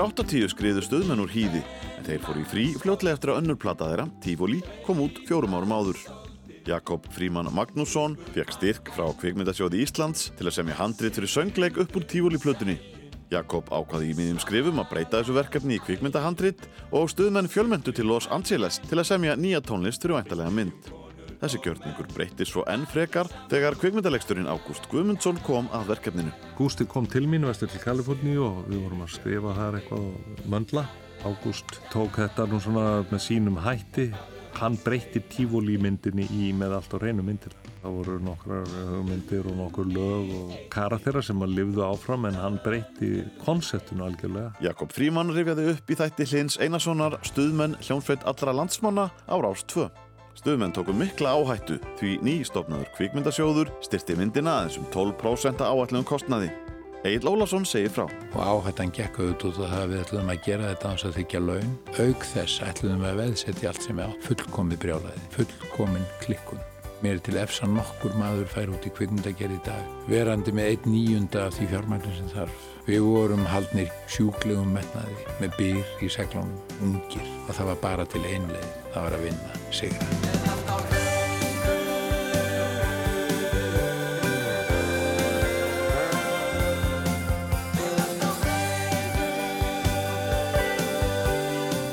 1980 skriðu stuðmenn úr hýði en þeir fór í frí fljótlega eftir að önnur plata þeirra, Tivoli, kom út fjórum árum áður. Jakob Fríman Magnússon fekk styrk frá Kvikmyndasjóði Íslands til að semja handrit fyrir söngleik upp úr Tivoli-plötunni. Jakob ákvaði í miðjum skrifum að breyta þessu verkefni í kvikmyndahandrit og stuðmenn fjölmöndu til Los Angeles til að semja nýja tónlist fyrir væntalega mynd. Þessi gjörningur breytist svo enn frekar þegar kvikmyndalegsturinn Ágúst Guðmundsson kom að verkefninu. Gústi kom til mín vestur til Kaliforníu og við vorum að skrifa þar eitthvað möndla. Ágúst tók þetta nú svona með sínum hætti. Hann breytti tífólímyndinni í með allt á reynu myndir. Það voru nokkrar myndir og nokkur lög og karakterar sem að lifðu áfram en hann breytti konseptinu algjörlega. Jakob Fríman rifjaði upp í þætti Hlins Einarssonar stuðmenn hljónsveit allra landsmána á Rás 2. Stöðmenn tóku mikla áhættu því nýstofnaður kvikmyndasjóður styrti myndina aðeins um 12% áætlum kostnaði. Egil Ólafsson segir frá. Og áhættan gekk auðvitað og það við ætlum að gera þetta án að þykja laun. Aug þess ætlum við að veðsetja allt sem er. Fullkomið brjálæði, fullkomin klikkun. Mér er til efsa nokkur maður fær út í kvikmyndagerð í dag. Verandi með einn nýjunda af því fjármækning sem þarf. Við vorum haldnir sjúklegum metnaði með byr í seglunum, ungir og það var bara til einlega. Það var að vinna sigra.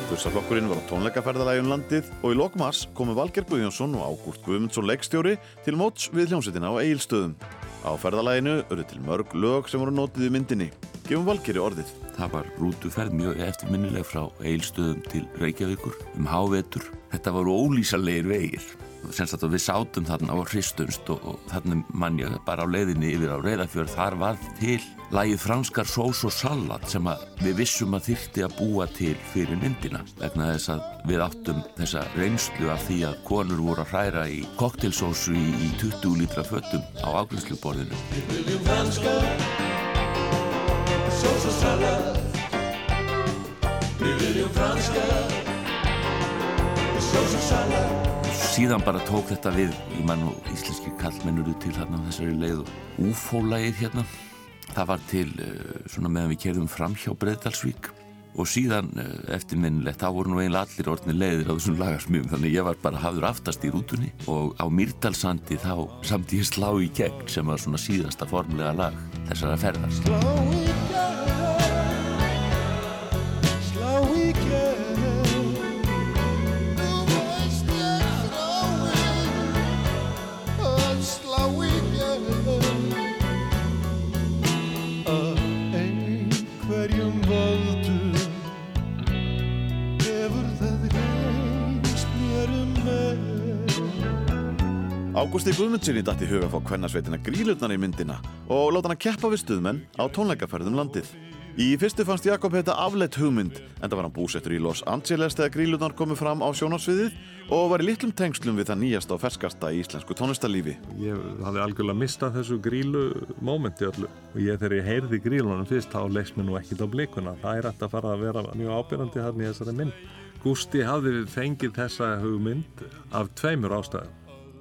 Bussaflokkurinn var á tónleikaferðalægjum um landið og í lokmars komu Valger Guðjónsson og Ágúrt Guðmundsson leikstjóri til móts við hljómsettina á Egilstöðum. Á ferðalæginu eru til mörg lög sem voru nótið í myndinni. Gefum Valgeri orðið. Það var rútuferð mjög eftirminnileg frá Egilstöðum til Reykjavíkur um hávetur. Þetta voru ólýsalegir vegir. Að við sátum þarna á hristunst og, og þarna mann ég bara á leiðinni yfir á Reyðafjörð. Þar var til lægið franskar sós og salat sem við vissum að þyrti að búa til fyrir myndina vegna þess að við áttum þessa reynslu af því að konur voru að hræra í koktelsósu í, í 20 lítra föttum á ágriðsluborðinu Við viljum franskar sós og salat Við viljum franskar sós og salat Síðan bara tók þetta við í mann og íslenski kallmennuru til þarna þessari leið og úfólægið hérna. Það var til uh, svona meðan við kerðum fram hjá Breðdalsvík og síðan uh, eftirminnilegt þá voru nú eiginlega allir orðni leiðir á þessum lagarsmjum þannig ég var bara hafður aftast í rútunni og á Myrdalsandi þá samt ég slá í gegn sem var svona síðasta formlega lag þessara ferðar. Slá í gegn Ágústi Guðmundssoni dætt í huga fá kvennasveitina grílutnar í myndina og láta hann að keppa við stuðmenn á tónleikaferðum landið. Í fyrstu fannst Jakob þetta afleitt hugmynd en það var hann búsettur í Los Angeles þegar grílutnar komið fram á sjónarsviðið og var í litlum tengslum við það nýjasta og ferskasta í íslensku tónlistarlífi. Ég hafði algjörlega mistað þessu grílu mómenti öllu og ég þegar ég heyrði grílunum fyrst þá leikst mér nú ekkit á blikuna. Það er hægt að fara að vera mjög ábyrgandi hann í þessari mynd. Gústi hafði fengið þessa hugmynd af tveimur ástæðum.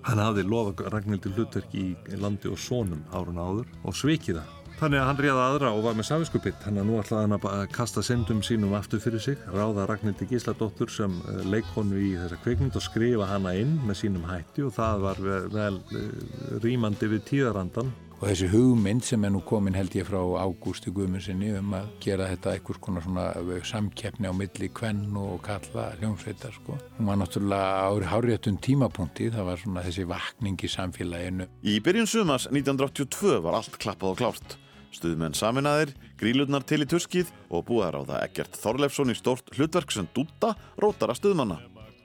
Hann hafði lofað Ragnhildi hlutverki í landi og sónum árun áður og svikið það. Þannig að hann réða aðra og var með safinskupitt. Þannig að nú ætlaði hann að kasta syndum sínum aftur fyrir sig, ráða Ragnhildi Gísladóttur sem eh, leikonu í þessa kveikmynd og skrifa hana inn með sínum hætti og það var vel eh, rýmandi við tíðarandan Og þessi hugmynd sem er nú komin held ég frá Ágústi Guðmundsinni um að gera þetta einhvers konar svona samkeppni á milli kvenn og kalla hljómsveitar sko. Hún var náttúrulega ári háréttun tímapunkti, það var svona þessi vakning í samfélaginu. Í byrjun sumars 1982 var allt klappað og klárt. Stuðmenn saminæðir, grílurnar til í tuskið og búðar á það Egert Þorleifsson í stórt hlutverk sem dúta rótara stuðmanna.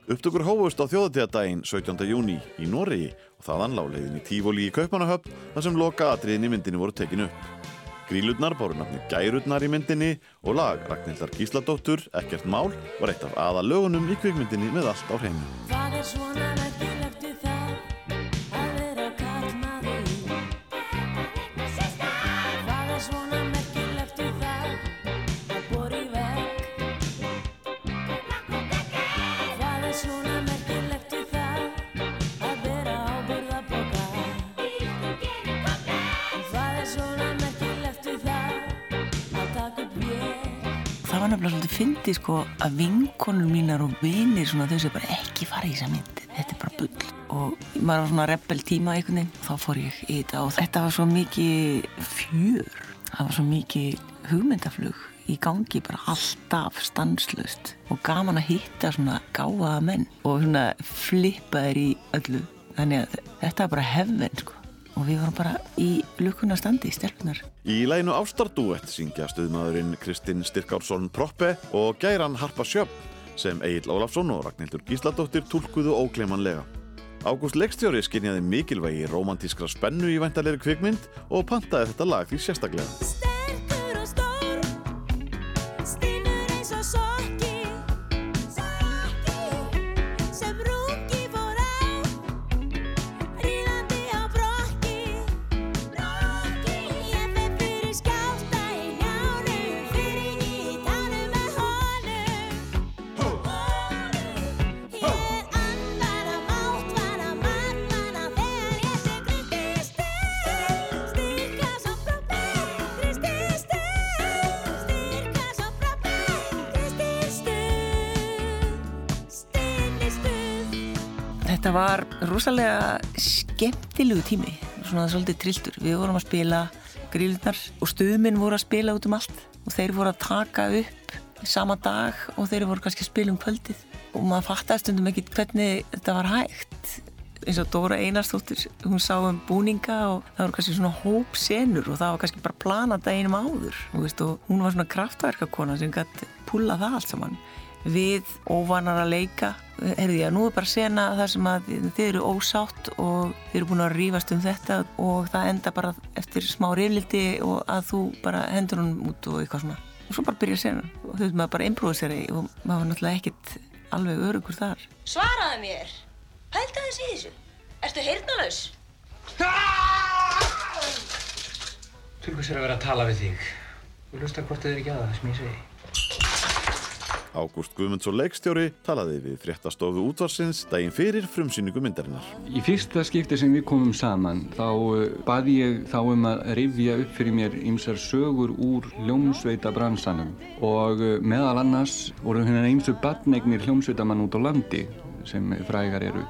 Upptökur hófust á þjóðatíðadaginn 17. júni í Noregi og þaðan láleiðin í Tífóli í Kaupanahöfn þar sem loka atriðin í myndinni voru tekin upp. Grílurnar báru nafni Gærurnar í myndinni og lag Ragnhildar Gísladóttur, Ekkert Mál, var eitt af aða lögunum í kvikmyndinni með allt á hreinu. Var nefnilega svolítið fyndið sko að vinkonur mínar og vinir svona þau sem bara ekki fara í þessa mynd þetta er bara bull. Og maður var svona rebel tíma einhvern veginn þá fór ég í þetta og þetta var svo mikið fjör. Það var svo mikið hugmyndaflug í gangi bara alltaf stanslust og gaman að hitta svona gáðaða menn og svona flippa þeir í öllu. Þannig að þetta var bara hefven sko og við vorum bara í lukkuna standi stelpunar Í læginu Ástardúett syngja stuðmaðurinn Kristinn Styrkársson Proppe og gæran Harpa Sjöfn sem Egil Ólafsson og Ragnhildur Gísladóttir tólkuðu ógleimanlega. Ágúst Leikstjóri skinjaði mikilvægi romantískra spennu í væntalegri kvikmynd og pantaði þetta lag því sérstaklega. Þetta var rosalega skemmtilegu tími, svona svolítið trilltur. Við vorum að spila grílunar og stuðminn voru að spila út um allt og þeir voru að taka upp sama dag og þeir voru kannski að spila um kvöldið. Og maður fattaði stundum ekki hvernig þetta var hægt. Eins og Dóra Einarstóttir, hún sá um búninga og það voru kannski svona hópsenur og það var kannski bara planað daginum áður. Veist, hún var svona kraftverkakona sem gæti púla það allt saman við óvanar að leika heyrði ég að nú er bara sena þar sem að þið eru ósátt og þið eru búin að rífast um þetta og það enda bara eftir smá reyflildi og að þú bara hendur hún út og eitthvað svona og svo bara byrja sena og þau maður bara improvisera í og maður var náttúrulega ekkit alveg örugur þar Svaraðu mér. Pældu aðeins í þessu. Ertu heyrnalaus? Til hvers er að vera að tala við þig? Þú hlusta hvort þið er ekki að það sem ég segi. Ágúst Guðmundsson leikstjóri talaði við fréttastofu útvarsins daginn fyrir frumsýningu myndarinnar. Í fyrsta skipti sem við komum saman þá uh, baði ég þá um að rifja upp fyrir mér ýmsar sögur úr hljómsveita bransanum og uh, meðal annars voru hérna ýmsu badnegnir hljómsveitamann út á landi sem frægar eru.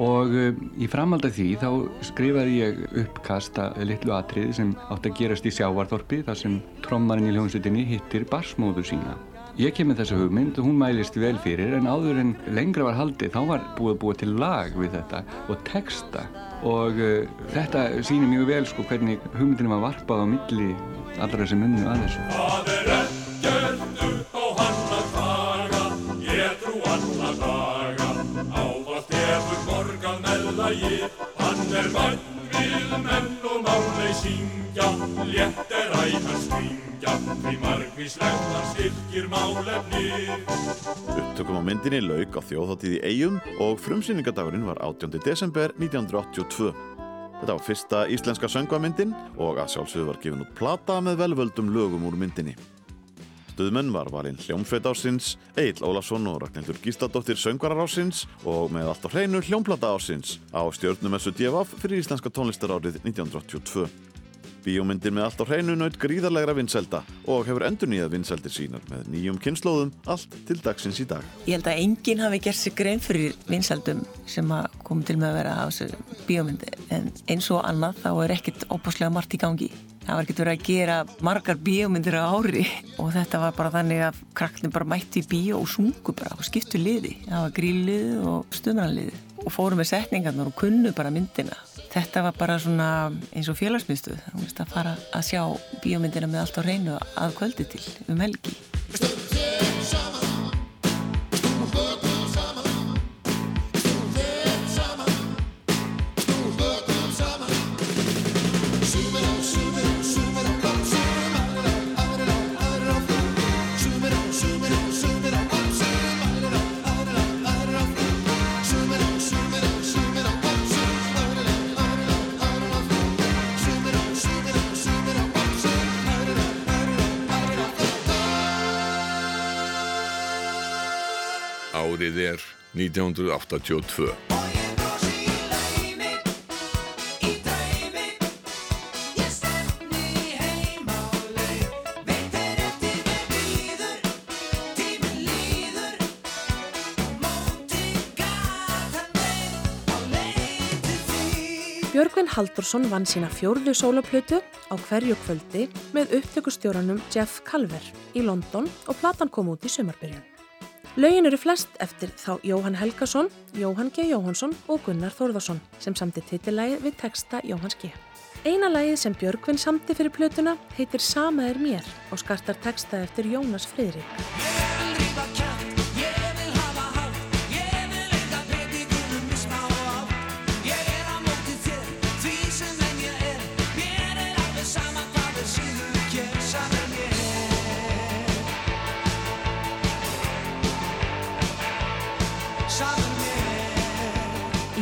Og uh, í framhald af því þá skrifaði ég uppkasta litlu atriði sem átti að gerast í sjávarþorpi þar sem trommarinn í hljómsveitinni hittir barsmóðu sína Ég kem með þessa hugmynd og hún mælist vel fyrir en áður en lengra var haldið þá var búið að búa til lag við þetta og texta. Og uh, þetta sýnir mjög vel sko hvernig hugmyndinu var varpað á milli allra sem unnu að þessu. Hann er mann við menn og máli syngja, létt er æfan skringja, því margvíslegt hann styrkir málefnið. Upptökum á myndinni lauk á þjóðháttíð í Eyjum og frumsýningadagurinn var 18. desember 1982. Þetta var fyrsta íslenska söngvamyndin og að sjálfsögðu var gefin út plata með velvöldum lögum úr myndinni. Stuðmenn var valinn hljómsveit ásins, Egil Ólafsson og Ragnhildur Gísladóttir söngvarar ásins og með allt á hreinu hljómplata ásins á stjórnumessu DFF fyrir íslenska tónlistarárið 1982. Bíómyndir með allt á hreinu naut gríðarlegra vinselda og hefur endur nýjað vinseldir sínar með nýjum kynnslóðum allt til dagsins í dag. Ég held að enginn hafi gert sér grein fyrir vinsaldum sem að kom til með að vera á þessu bíómyndi en eins og annað þá er ekkert óbúslega margt í gangi. Það var ekkert verið að gera margar bíómyndir á ári og þetta var bara þannig að krakkni bara mætti í bíó og sungu bara og skiptu liði. Það var gríliði og stuðmannaliði og fóru með setningarnar og kunnu bara myndina. Þetta var bara svona eins og veist að fara að sjá bíómyndina með allt á reynu að kvöldi til um helgi. 1982. Björgvin Haldursson vann sína fjórðu sólaplötu á hverju kvöldi með upptökustjóranum Jeff Calver í London og platan kom út í sumarbyrjun. Laugin eru flest eftir þá Jóhann Helgason, Jóhann G. Jóhansson og Gunnar Þórðarsson sem samti titillægið við texta Jóhanns G. Eina lægið sem Björgvin samti fyrir plötuna heitir Sama er mér og skartar texta eftir Jónas Friðrik.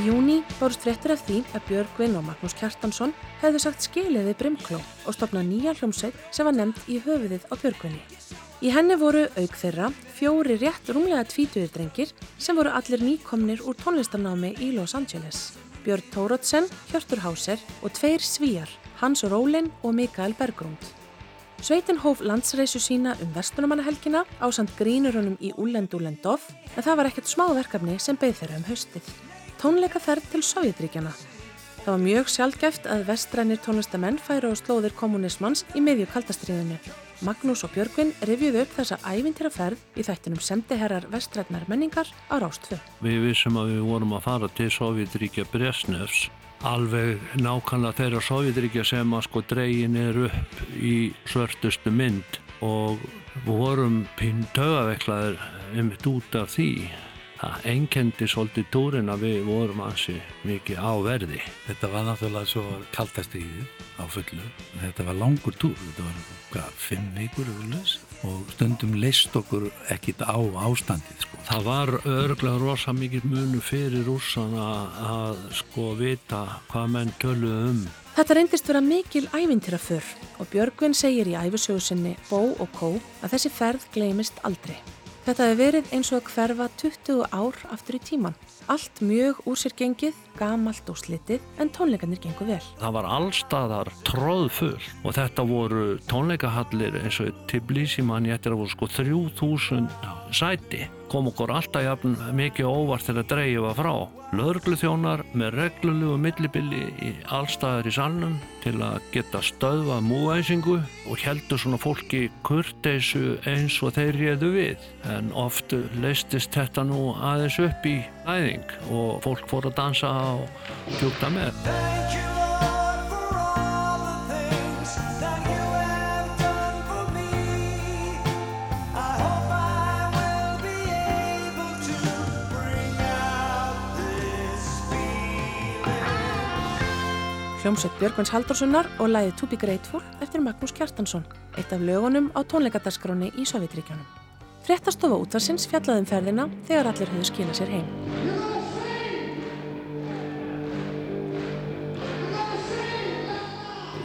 Júni bárust fréttir af því að Björgvin og Magnús Kjartansson hefðu sagt skilið við Brimkló og stopnað nýja hljómsveit sem var nefnd í höfuðið á Björgvinni. Í henni voru auk þeirra fjóri rétt rúmlega tvítuðir drengir sem voru allir nýkomnir úr tónlistarnámi í Los Angeles. Björn Tórótsen, Hjörtur Háser og tveir svíjar, Hans Rólin og Mikael Bergrund. Sveitin hóf landsreisu sína um verslunumannahelgina á samt grínurunum í Úlendúlendov en það var ekkert smá verkefni sem beð þeirra um haustið. Tónleikaferð til Sovjetríkjana. Það var mjög sjálfgæft að vestrænir tónlistamenn færu á slóðir kommunismans í miðju kaldastriðinu. Magnús og Björgvin rifjuðu upp þessa ævintýraferð í þættinum semdiherrar vestrætnar menningar á Rástfö. Við vissum að við vorum að fara til Sovjetríkja Bresnefs alveg nákvæmlega þeirra Sovjetríkja sem að sko dregin er upp í svörtustu mynd og vorum pinn tögaveiklaður einmitt út af því. Það enkendi svolítið túrin að við vorum ansi mikið á verði. Þetta var náttúrulega svo kaltastíðið á fullu. Þetta var langur túr, þetta var hvað, fimm vikur og stundum leist okkur ekkit á ástandið sko. Það var örglega rosa mikið munu fyrir rússana að sko vita hvað menn töluðu um. Þetta reyndist vera mikil ævintýraför og Björgvin segir í æfisögusinni Bó og Kó að þessi ferð gleymist aldrei. Þetta hefur verið eins og að hverfa 20 ár aftur í tíman. Allt mjög úr sér gengið, gamalt og slitið, en tónleikarnir gengur vel. Það var allstaðar tróðfull og þetta voru tónleikahallir eins og Tbilisi manni að voru sko 3000 sæti. Kom okkur alltaf jafn mikið óvart til að dreyja frá. Lörgluþjónar með reglulegu millibili í allstaðar í salnum til að geta stöðvað múæsingu og heldur svona fólki kurteisu eins og þeir réðu við. En oft leistist þetta nú aðeins upp í æðing og fólk fór að dansa og tjúkta með. Hljómsveit Björgvins Haldurssonar og læði To Be Grateful eftir Magnús Kjartansson, eitt af lögunum á tónleikadaskráni í Sovjetríkjónum. Fréttastofa útvarsins fjallaðum ferðina þegar allir höfðu skilað sér heim.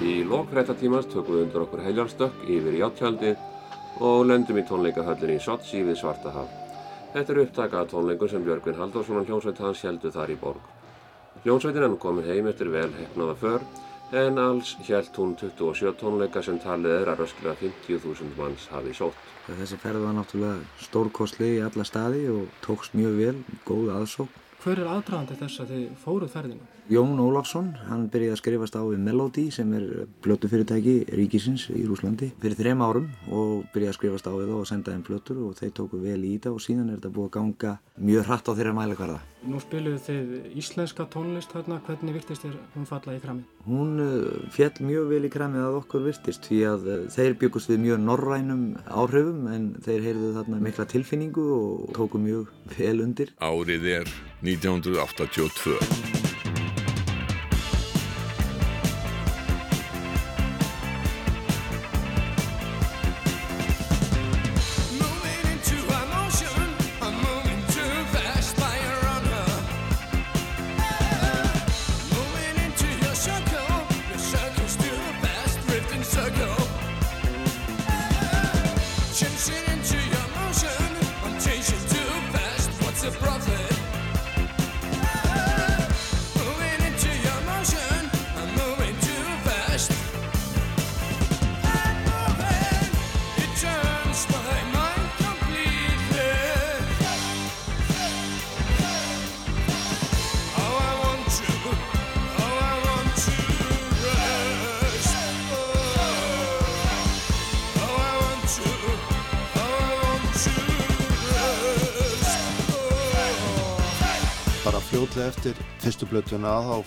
Í lokrættatímans tökum við undir okkur heljarstökk yfir í áttjaldið og lendum í tónleikahöllinni í Sochi við Svartahaf. Þetta er upptaka af tónleikum sem Björgvin Haldursson og hljómsveit hans heldu þar í borg. Hljómsveitin er nú komin heim eftir vel hefnaða för en alls hjælt hún 27 tónleika sem talið er að rösklega 50.000 manns hafi sótt. Þessi ferð var náttúrulega stórkostli í alla staði og tókst mjög vel, góð aðsók. Hver er aðdraðandi þess að þið fóruð ferðina? Jón Ólafsson, hann byrjaði að skrifast á við Melody sem er blötufyrirtæki ríkisins í Rúslandi fyrir þrem árum og byrjaði að skrifast á við þá og senda þeim blötur og þeir tóku vel í þetta og síðan er þetta búið að ganga mjög hratt á þeirra mælikvarða. Nú spiluðu þið íslenska tónlist hérna, hvernig virtist þér hún falla í kramið? Hún uh, fjall mjög vel í kramið að okkur virtist því að uh, þeir byggust við mjög norrænum áhrifum en þeir heyrðu þarna mikla tilfinningu og tóku mjög vel undir. Árið er 1982.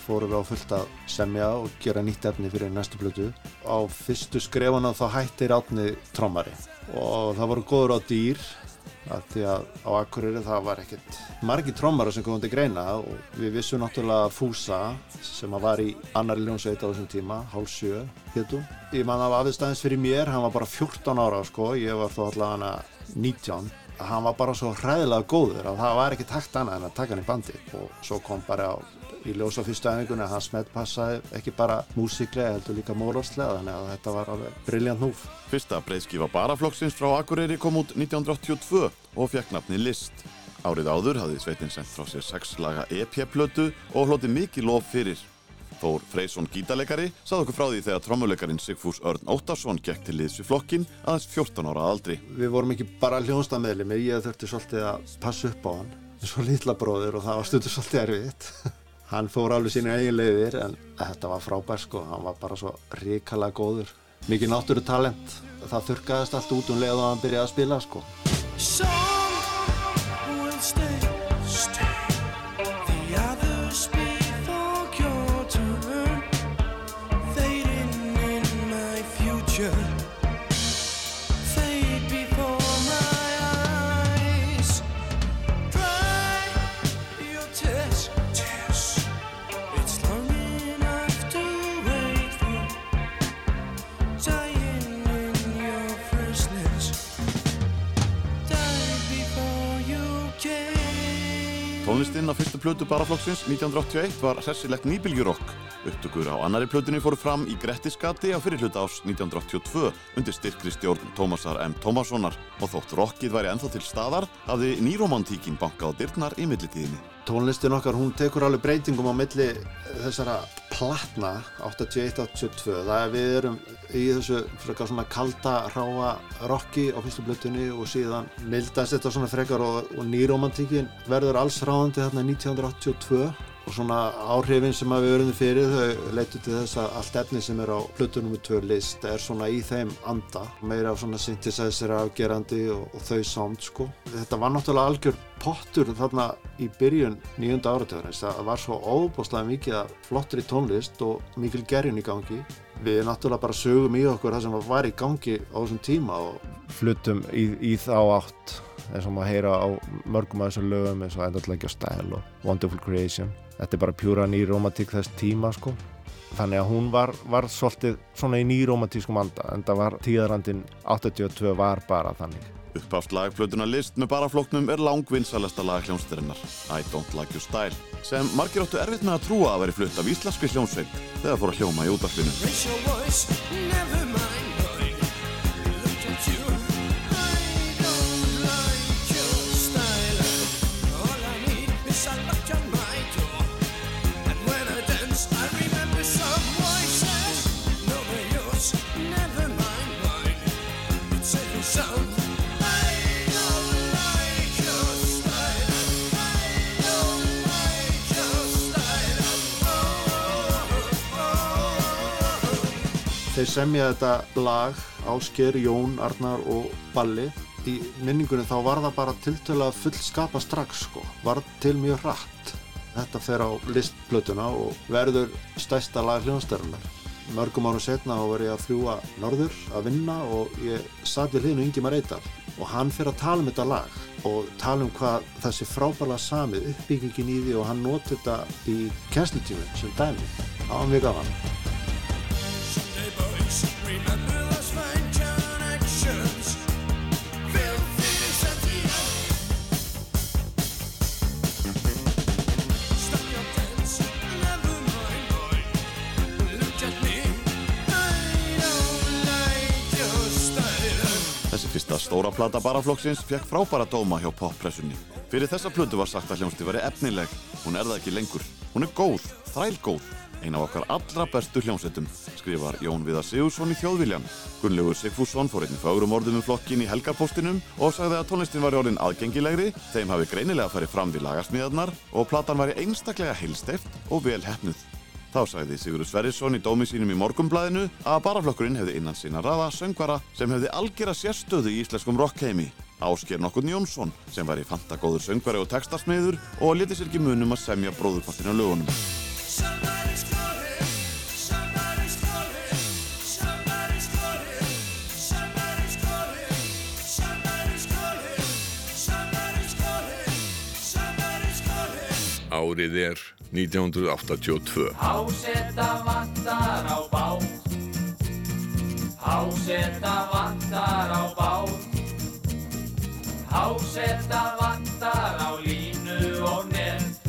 fórum við á fullt að semja og gera nýtt efni fyrir næstu blötu á fyrstu skrefuna þá hættir átni trommari og það voru góður á dýr að því að á Akureyri það var ekkert margi trommara sem komum til greina og við vissum náttúrulega Fúsa sem var í annari ljónsveit á þessum tíma, hálf sjö héttum. Ég man að aðeins fyrir mér, hann var bara 14 ára sko, ég var þó allavega 19 hann var bara svo hræðilega góður að það var ekki takt annað en að taka hann í bandi og svo kom bara í ljósa fyrstu æfingunni að hann smettpassaði ekki bara músiklega heldur líka móralslega þannig að þetta var alveg briljant núf. Fyrsta breyðskifa baraflokksins frá Akureyri kom út 1982 og fekk nafni List. Árið áður hafði sveitin sendt frá sér sex laga EP-plötu og hloti mikið lof fyrir. Þór Freysson gítarleikari sað okkur frá því þegar trommuleikarin Sigfús Örn Óttarsson gekk til liðs við flokkin aðeins 14 ára aldri. Við vorum ekki bara hljónstameðlimi, ég þurfti svolítið að passa upp á hann svo litla bróðir og það var stundur svolítið erfitt. hann fór alveg sína eigin leiðir en þetta var frábær sko, hann var bara svo ríkala góður. Mikið náttúru talent, það þurkaðist allt út um leið og hann byrjaði að spila sko. Tónlistinn á fyrstu plötu baraflokksins 1981 var hressilegt nýbylgjurokk. Upptökur á annari plötunni fóru fram í Grettiskati á fyrirhluta ás 1982 undir styrkri stjórn Tómasar M. Tómassonar og þótt rockið væri ennþá til staðar hafði nýromantíkin bankað á dyrnar í millitíðinni. Tónlistin okkar, hún tekur alveg breytingum á milli þessara platna 81-82. Það er við erum í þessu frekar svona kalda, ráa rocki á fyrstu blötunni og síðan mildast þetta svona frekar og, og nýromantíkin verður alls ráðandi þarna 1982 og svona áhrifin sem við verðum fyrir þau leitur til þess að allt efni sem er á plötunum með tvö list er svona í þeim anda. Meira af svona synthesizer afgerandi og, og þau sound sko. Þetta var náttúrulega algjör pottur þarna í byrjun nýjunda áratöður það var svo óbúslega mikið í tónlist og mikil gerjun í gangi. Við náttúrulega bara sögum í okkur það sem var í gangi á þessum tíma og flutum í, í þá átt eins og maður heyra á mörgum af þessum lögum eins og Endurleikja Style og Wonderful Creation þetta er bara pjúra nýromantík þess tíma sko. Þannig að hún var, var svolítið svona í nýromantískum anda en það var tíðarandin 82 var bara þannig. Uppháft lagplötuna list með barafloknum er langvinnsalesta lag hljónstærinnar I Don't Like Your Style. Sem margir áttu erfitt með að trúa að veri flutt af íslenski hljónsveit þegar fór að hljóma í útvarpinu Þeir semja þetta lag Ásker, Jón, Arnar og Balli. Í minningunum þá var það bara tiltölu að fullskapa strax sko. Var til mjög hratt. Þetta fer á listplötuna og verður stærsta lag hljónstærunar. Mörgum árum setna þá var ég að fljúa norður að vinna og ég satt við hlýðinu Ingemar Eidal og hann fer að tala um þetta lag og tala um hvað þessi frábæla samið uppbyggingin í því og hann noti þetta í kennslutíminn sem dæmi. Var mjög gaman. Stóra plata baraflokksins fekk frábæra dóma hjá poppressunni. Fyrir þessa plötu var sagt að hljómsdi veri efnileg. Hún er það ekki lengur. Hún er góð, þrælgóð. Ein af okkar allra bestu hljómsveitum, skrifar Jón Viðar Sigursson í Þjóðviljan. Gunnlaugur Sigfússon fór einnig fagrum orðum um flokkin í helgarpostinum og sagði að tónlistin var orðin aðgengilegri, þeim hafi greinilega farið fram við lagasmíðarnar og platan væri einstaklega heilsteft og vel hefnuð. Þá sagði Sigurður Sverrisson í dómi sínum í morgumblæðinu að baraflokkurinn hefði innan sína raða söngvara sem hefði algjara sérstöðu í íslenskum rockheimi. Ásker nokkurn Jónsson sem var í fantagóður söngvari og textasmiður og leti sér ekki munum að semja bróðurpartinu lögunum. Somebody's calling, somebody's calling, somebody's calling, somebody's calling, somebody's calling, somebody's calling, somebody's calling. Árið er 1982. Hásetta vantar á bát. Hásetta vantar á bát. Hásetta vantar á línu og nefn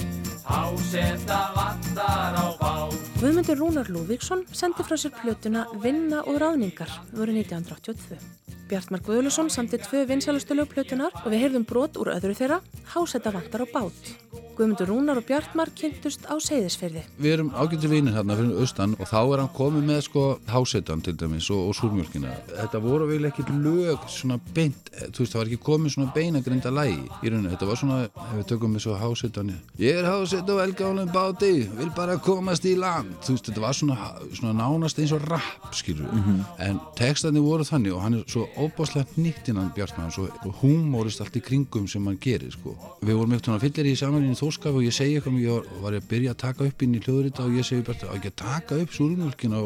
Hásetta vantar á bát Guðmundur Rúnar Lúðvíksson sendi frá sér plötuna Vinna og ráðningar voru 1982. Bjartmar Guðlusson samti tvö vinsælustu lögplötunar og við heyrðum brot úr öðru þeirra, Hásetta vantar á bát. Guðmundur Rúnar og Bjartmar kynntust á Seyðisferði. Við erum ágættu vinir hérna fyrir austan og þá er hann komið með sko hásetan til dæmis og, og súrmjölkina. Þetta voru vel ekki lög svona beint, þú veist það var ekki komið svona beinagrinda lægi í rauninu. Þetta var svona, ef við tökum við svo hásetan, ég er háseta og elgálum báti, vil bara komast í land. Þú veist þetta var svona, svona nánast eins og rap skilur við. Mhm. En textandi voru þannig og hann er svo óbáslega nýtt innan Bjartmann, svo húmórist allt í kringum sem hann gerir sko. Við vorum eitthvað fyllir í saman í þórskaf og ég segi eitthvað, ég var, var að byrja að taka upp inn í hljóðurita og ég segi bara að ekki að taka upp súrmjölkin á,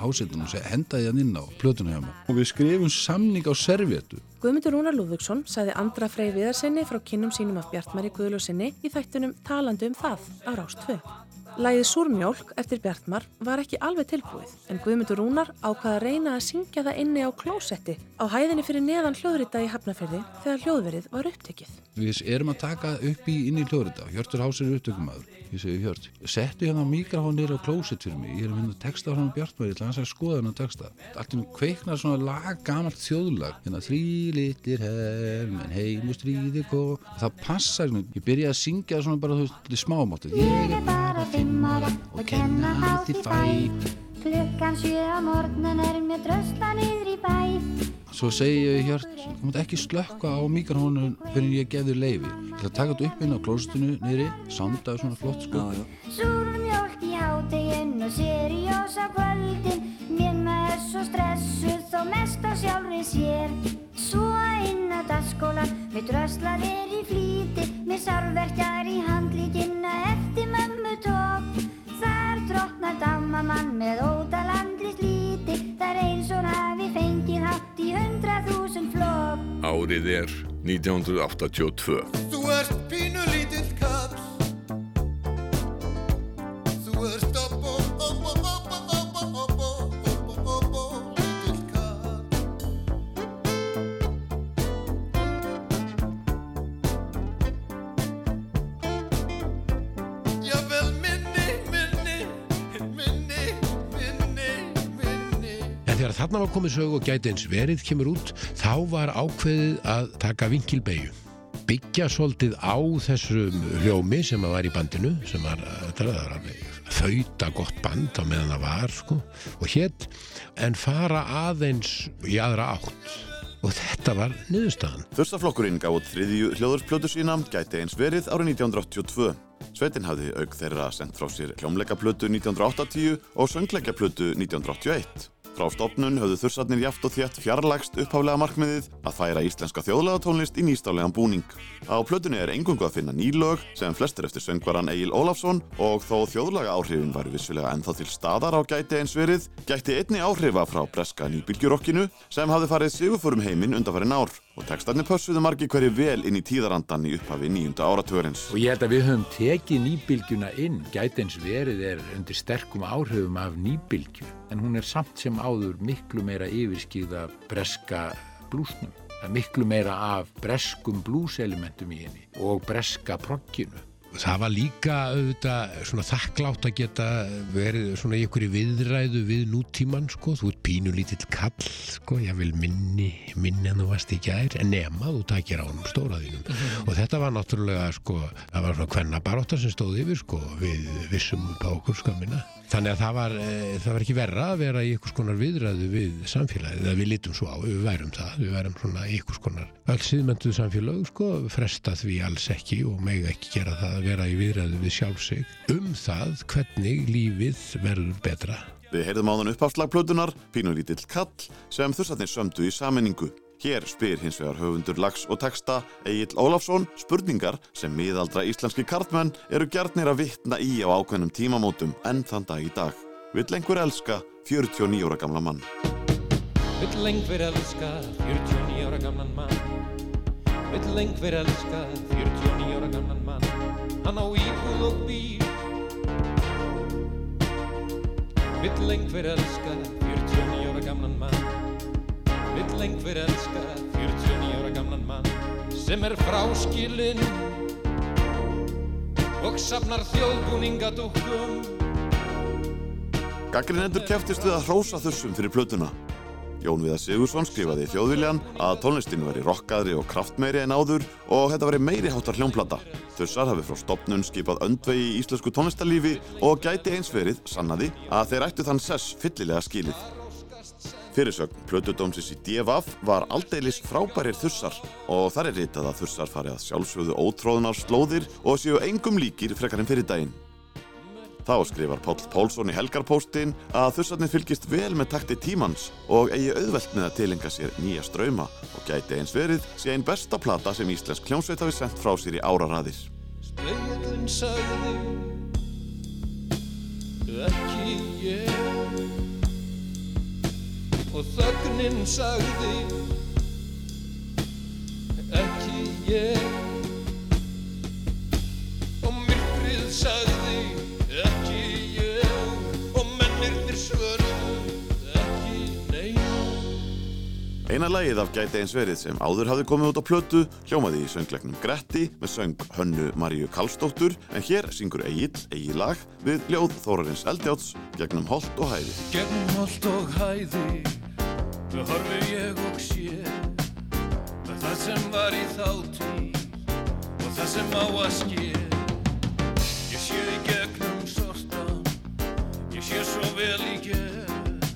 hásetunum og henda því hann inn á plötuna hjá mig. Og við skrifum samning á servétu. Guðmundur Rúnar Lúðvíksson sagði Andra Frey Viðarsinni frá kynnum sínum af Bjartmari Guðlusinni í þættunum Talandi um það á Rás 2. Lægið Súrmjólk eftir Bjartmar var ekki alveg tilbúið en Guðmundur Rúnar ákvaða að reyna að syngja það inni á klósetti á hæðinni fyrir neðan hljóðrita í Hafnarferði þegar hljóðverið var upptekið. Við erum að taka upp í inn í hljóðrita, Hjörtur Hás er upptökumadur, ég segi Hjört. Settu hérna mikrofón nýra á klósett fyrir mig, ég er að finna texta á hann Bjartmar, ég ætla hans að skoða hann að texta. Allt um kveiknar svona lag, gamalt þjóðlag, hérna þrý litlir hermenn heim og stríði kó. Það passar, ég byrja að syngja svona bara þú veist, smámáttu. Ég er bara fimm ára og kenna hátt í fæ Klukkan sjö á morgnan er mér drösla niður í bæ Svo segi ég Hjört, þú mátt ekki slökka á mikrofónun fyrir ég gef þér leifi. Ég ætla að taka þetta upp inn á klóstinu niðri, sanda svona flott sko. Já, já. Súr mjólk í háteginn og seriós á kvöldin Mér maður svo stressuð þó mest á sjálfri sér Á dagskólan með dröslaðir í flýti Með sárverkjar í handlíkinna eftir mömmu tók. Þar drottnar dammamann með ótalandri slíti Það er eins og hafi fengið hátt í hundrað þúsund flók Árið er 1982. Þú ert pínu þegar þarna var komið sög og gæti eins verið kemur út, þá var ákveðið að taka vinkilbeigju. Byggja svolítið á þessum hljómi sem að var í bandinu, sem var, þetta var alveg þauta gott band á meðan það var, sko, og hétt, en fara aðeins í aðra átt. Og þetta var niðurstaðan. Þurstaflokkurinn gaf út þriðju hljóðursplötu sína gæti eins verið árið 1982. Sveitin hafði auk þeirra sendt frá sér hljómleikaplötu 1980 og söngleikaplötu 1981. Frá stopnun höfðu þursarnir jaft og þétt fjarlægst upphaflega markmiðið að færa íslenska þjóðlegatónlist í nýstálegan búning. Á plötunni er engungu að finna nýlög sem flestir eftir söngvaran Egil Ólafsson og þó þjóðlaga áhrifin var vissulega ennþá til staðar á gæti eins verið, gæti einni áhrifa frá breska nýbylgjurokkinu sem hafði farið sigurfórum heiminn undanfærin ár og textarnir pössuðu margi hverju vel inn í tíðarandan í upphafi nýjunda áratugurins. Og ég held að við höfum tekið nýbylgjuna inn, gæti eins verið er undir sterkum áhrifum af nýbylgju, en hún er samt sem áður miklu meira yfirskýða breska blúsnum. Miklu meira af breskum blúselementum í henni og breska progginu. Það var líka auðvitað svona þakklátt að geta verið svona í einhverju viðræðu við nútíman sko, þú ert pínu lítill kall sko, ég vil minni, minni en þú varst í gær, en nema þú takir á honum stóraðinum og þetta var náttúrulega sko, það var svona hvenna baróttar sem stóð yfir sko, við vissum upp á okkur skömmina. Þannig að það var, e, það var ekki verra að vera í einhvers konar viðræðu við samfélagið, eða við litum svo á, við værum það, við værum svona í einhvers konar að vera í viðræðu við sjálfsig um það hvernig lífið verður betra. Við heyrðum á þann uppháslagplötunar, Pínulítill kall, sem þursarnir sömdu í sammenningu. Hér spyr hins vegar höfundur lags og texta Egil Ólafsson spurningar sem miðaldra íslenski karlmenn eru gjarnir að vittna í á ákveðnum tímamótum enn þann dag í dag. Vill einhver elska 49 ára gamla mann? Vill einhver elska 49 ára gamlan mann Vill einhver elska 49 ára gamlan mann Hann á íbúð og bíl. Vill einhver elska 49 ára gamlan mann. Vill einhver elska 49 ára gamlan mann sem er fráskilinn og safnar þjóðbúningadúkkum. Gaggrinendur keftist við að hrósa þursum fyrir plötuna. Jón Viðar Sigursson skrifaði í þjóðviljan að tónlistin veri rockaðri og kraftmeiri en áður og þetta veri meiri háttar hljómplata. Þursar hafi frá stopnun skipað öndvegi í íslensku tónlistarlífi og gæti eins verið, sannaði, að þeir ættu þann sess fyllilega skilið. Fyrirsögn Plötudómsins í DFF var aldeilis frábærir þursar og þar er ritað að þursar fari að sjálfsögðu ótróðunar slóðir og séu engum líkir frekar en fyrir daginn. Þá skrifar Páll Pálsson í Helgarpóstin að þursarnir fylgist vel með takti tímans og eigi auðvelt með að tilenga sér nýja ströyma og gæti eins verið sé einn besta plata sem Íslensk hljómsveit hafi sendt frá sér í áraraðir. Speillin sagði ekki ég og þögnin sagði ekki ég og myrkrið sagði mennirnir svöruðu ekki nei Eina lagið af gæti eins verið sem áður hafði komið út á plötu hljómaði í söngleiknum Gretti með söng Hönnu Maríu Karlsdóttur en hér syngur Egil, Egil lag við ljóð Þórarins Eldjáts gegnum Holt og Hæði. Gegnum holt og hæði horfi ég og sé að það sem var í þáttíð og það sem á að ske sé svo vel í gerð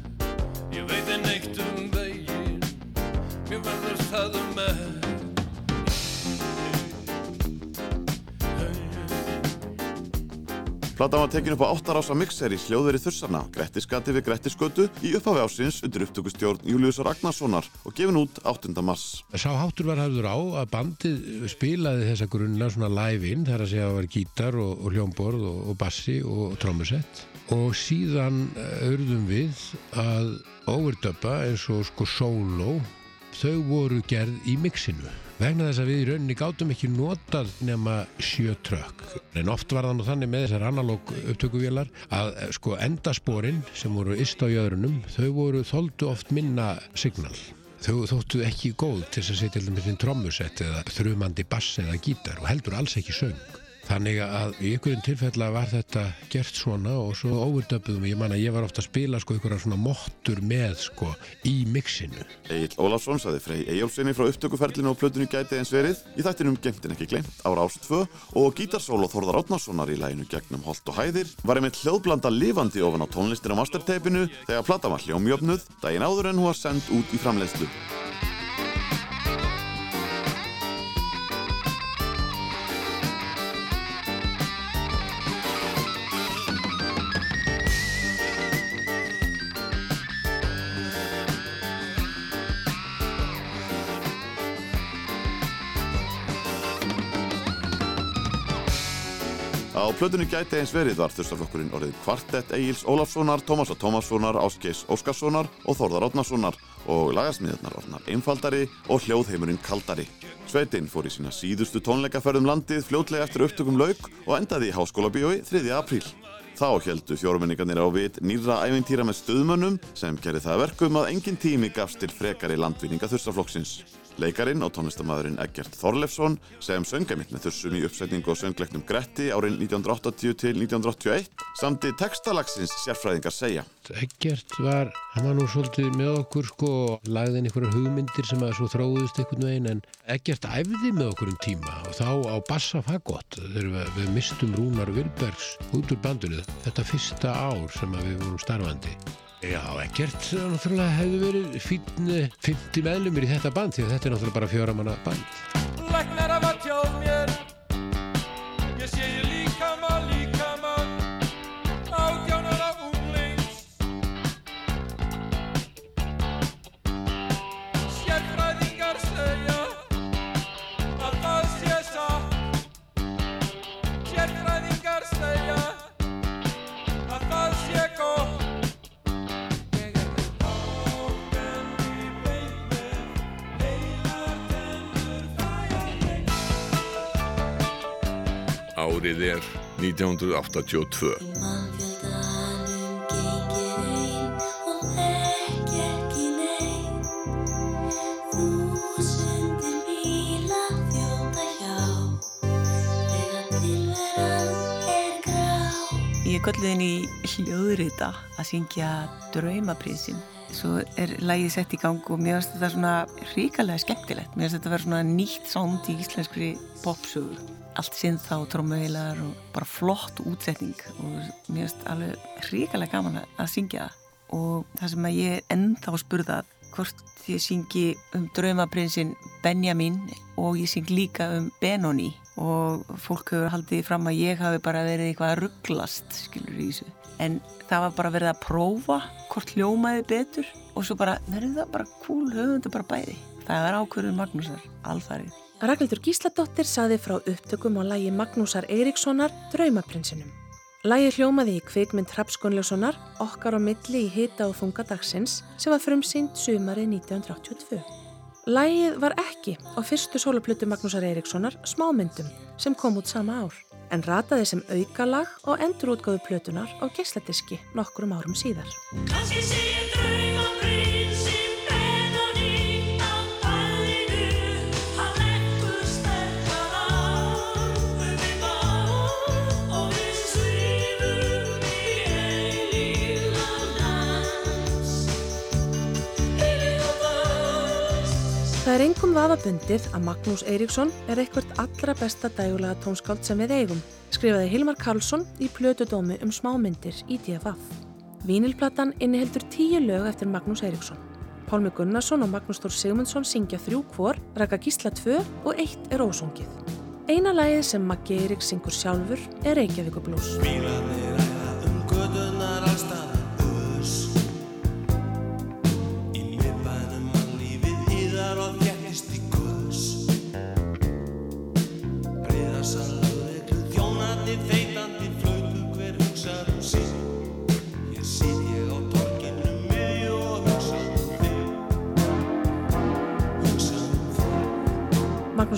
ég veit en eitt um veginn mér verður það um með Platan var tekin upp á 8 rása mixer í hljóðveri þursarna, Grettiskati við Grettisgötu í upphafi ásins undir upptökustjórn Júliusar Ragnarssonar og gefin út 8. mars. Sá háttur var hafður á að bandið spilaði þessa grunna svona live-in þar að segja að það var gítar og, og hljómborð og, og bassi og trommusett og síðan örðum við að overdubba eins og sko solo. Þau voru gerð í mixinu. Vegna þess að við í rauninni gátum ekki notað nema sjö trökk. En oft var það nú þannig með þessar analóg upptökuvélar að eh, sko endasporin sem voru ist á jöðrunum þau voru þóldu oft minna signal. Þau þóttu ekki góð til að setja til dæmis inn trommusett eða þrumandi bass eða gítar og heldur alls ekki söng Þannig að í einhverjum tilfella var þetta gert svona og svo overdöpuðum ég man að ég var ofta að spila sko einhverja svona mottur með sko í mixinu. Egil Ólafsson saði Frey Eyjólfsinni frá upptökuferlinu og plötunni gæti eins verið í þættinum Gemtin ekki glemt ára ást 2 og gítarsólo Þórðar Átnarssonar í læginu gegnum Holt og Hæðir var einmitt hljóðblanda lifandi ofan á tónlistin á masterteipinu þegar plata var hljómjöfnuð daginn áður en hún var sendt út í framleiðslu. Á plötunni gæti eins verið var þurstaflokkurinn orðið kvartett Egils Ólafssonar, Tómasa Tómassonar, Áskeis Óskarssonar og Þórðar Átnarssonar og lagasmiðarnar orðnar einfaldari og hljóðheimurinn kaldari. Sveitinn fór í sína síðustu tónleikaferðum landið fljótlega eftir upptökum lauk og endaði í háskólabíói 3. apríl. Þá heldu fjórumenningarnir á vit nýra ævintýra með stöðmönnum sem gerði það að verkum að engin tími gafst til frekari landvinninga þurstaflokksins. Leikarin og tónlistamæðurinn Eggert Þorlefsson sem sönga mitt með þursum í uppsetningu og söngleiknum Gretti árin 1980 til 1981 samti textalagsins sérfræðingar segja. Eggert var, hann var nú svolítið með okkur sko og lagði inn einhverja hugmyndir sem að svo þróðust einhvern veginn en Eggert æfði með okkur um tíma og þá á bassa fagott þegar við, við mistum Rúnar Vilbergs út úr bandinu þetta fyrsta ár sem við vorum starfandi. Já, ekkert náttúrulega hefði verið fín 50 meðlumir í þetta band því að þetta er náttúrulega bara fjóra manna band. Læknar hafa tjáð mér tilveran er grá. Ég kölluði henni í hljóðrita að syngja Draumaprinsinn. Svo er lægið sett í gang og mér finnst þetta svona ríkalega skemmtilegt. Mér finnst þetta vera svona nýtt sound í íslenskri popsögu. Allt sinn þá trómuheilar og bara flott útsetning og mér finnst alveg ríkalega gaman að syngja. Og það sem að ég ennþá spurðað hvort ég syngi um draumaprinsinn Benjamin og ég syng líka um Benoni og fólk hefur haldið fram að ég hafi bara verið eitthvað að rugglast skilur í þessu en það var bara verið að prófa hvort hljómaði betur og svo bara, verður það bara cool þetta bara bæði það er ákvörðun Magnúsar, alfarið Ragnhildur Gísladóttir saði frá upptökum á lægi Magnúsar Eiríkssonar Draumaprinsinum. Lægi hljómaði í kvikmynd Hrapskonljóssonar okkar á milli í hita og þunga dagsins sem var frumsýnd sumarið 1982. Lægið var ekki á fyrstu soloplötu Magnúsar Eiríkssonar smámyndum sem kom út sama ár en rataði sem aukalag og endurútgáðu plötunar á geisladiski nokkrum árum síðar. Er engum vafabundið að Magnús Eiríksson er eitthvað allra besta dægulega tónskáld sem við eigum, skrifaði Hilmar Karlsson í plötudómi um smámyndir í DFF. Vínilplatan inniheldur tíu lög eftir Magnús Eiríksson. Pálmi Gunnarsson og Magnús Þór Sigmundsson syngja þrjú hvor, Raka Gísla 2 og eitt er ósungið. Eina lagið sem Maggi Eiríks syngur sjálfur er Reykjavíkublús. Bílarnir ræða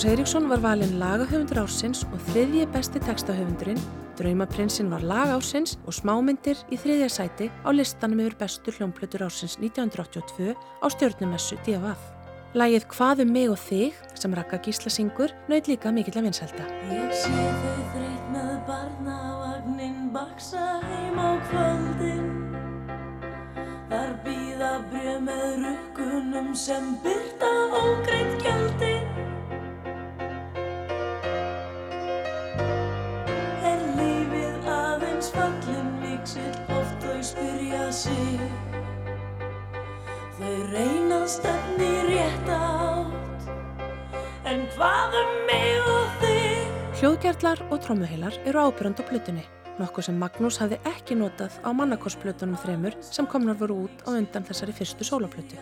Magnús Eiríksson var valinn lagahöfundur ársins og þriðji besti textahöfundurinn. Draumaprinsinn var lag ársins og smámyndir í þriðja sæti á listanum yfir bestu hljómplötur ársins 1982 á stjórnumessu DFF. Lægið Hvað um mig og þig sem Raka Gísla syngur naut líka mikill að vinselda. Ég sé þau þreytt með barnavagnin baksa heim á kvöldin Þar býða brjöð með rukkunum sem byrta ógreitt gjöldin miksill oft þau spyrja sig Þau reyna stefni rétt átt En hvað um mig og þig? Hljóðgerlar og trómuheilar eru ábyrjand á plötunni. Nokkuð sem Magnús hafði ekki notað á mannakorsplötunum þremur sem komnar voru út á undan þessari fyrstu sólaplötu.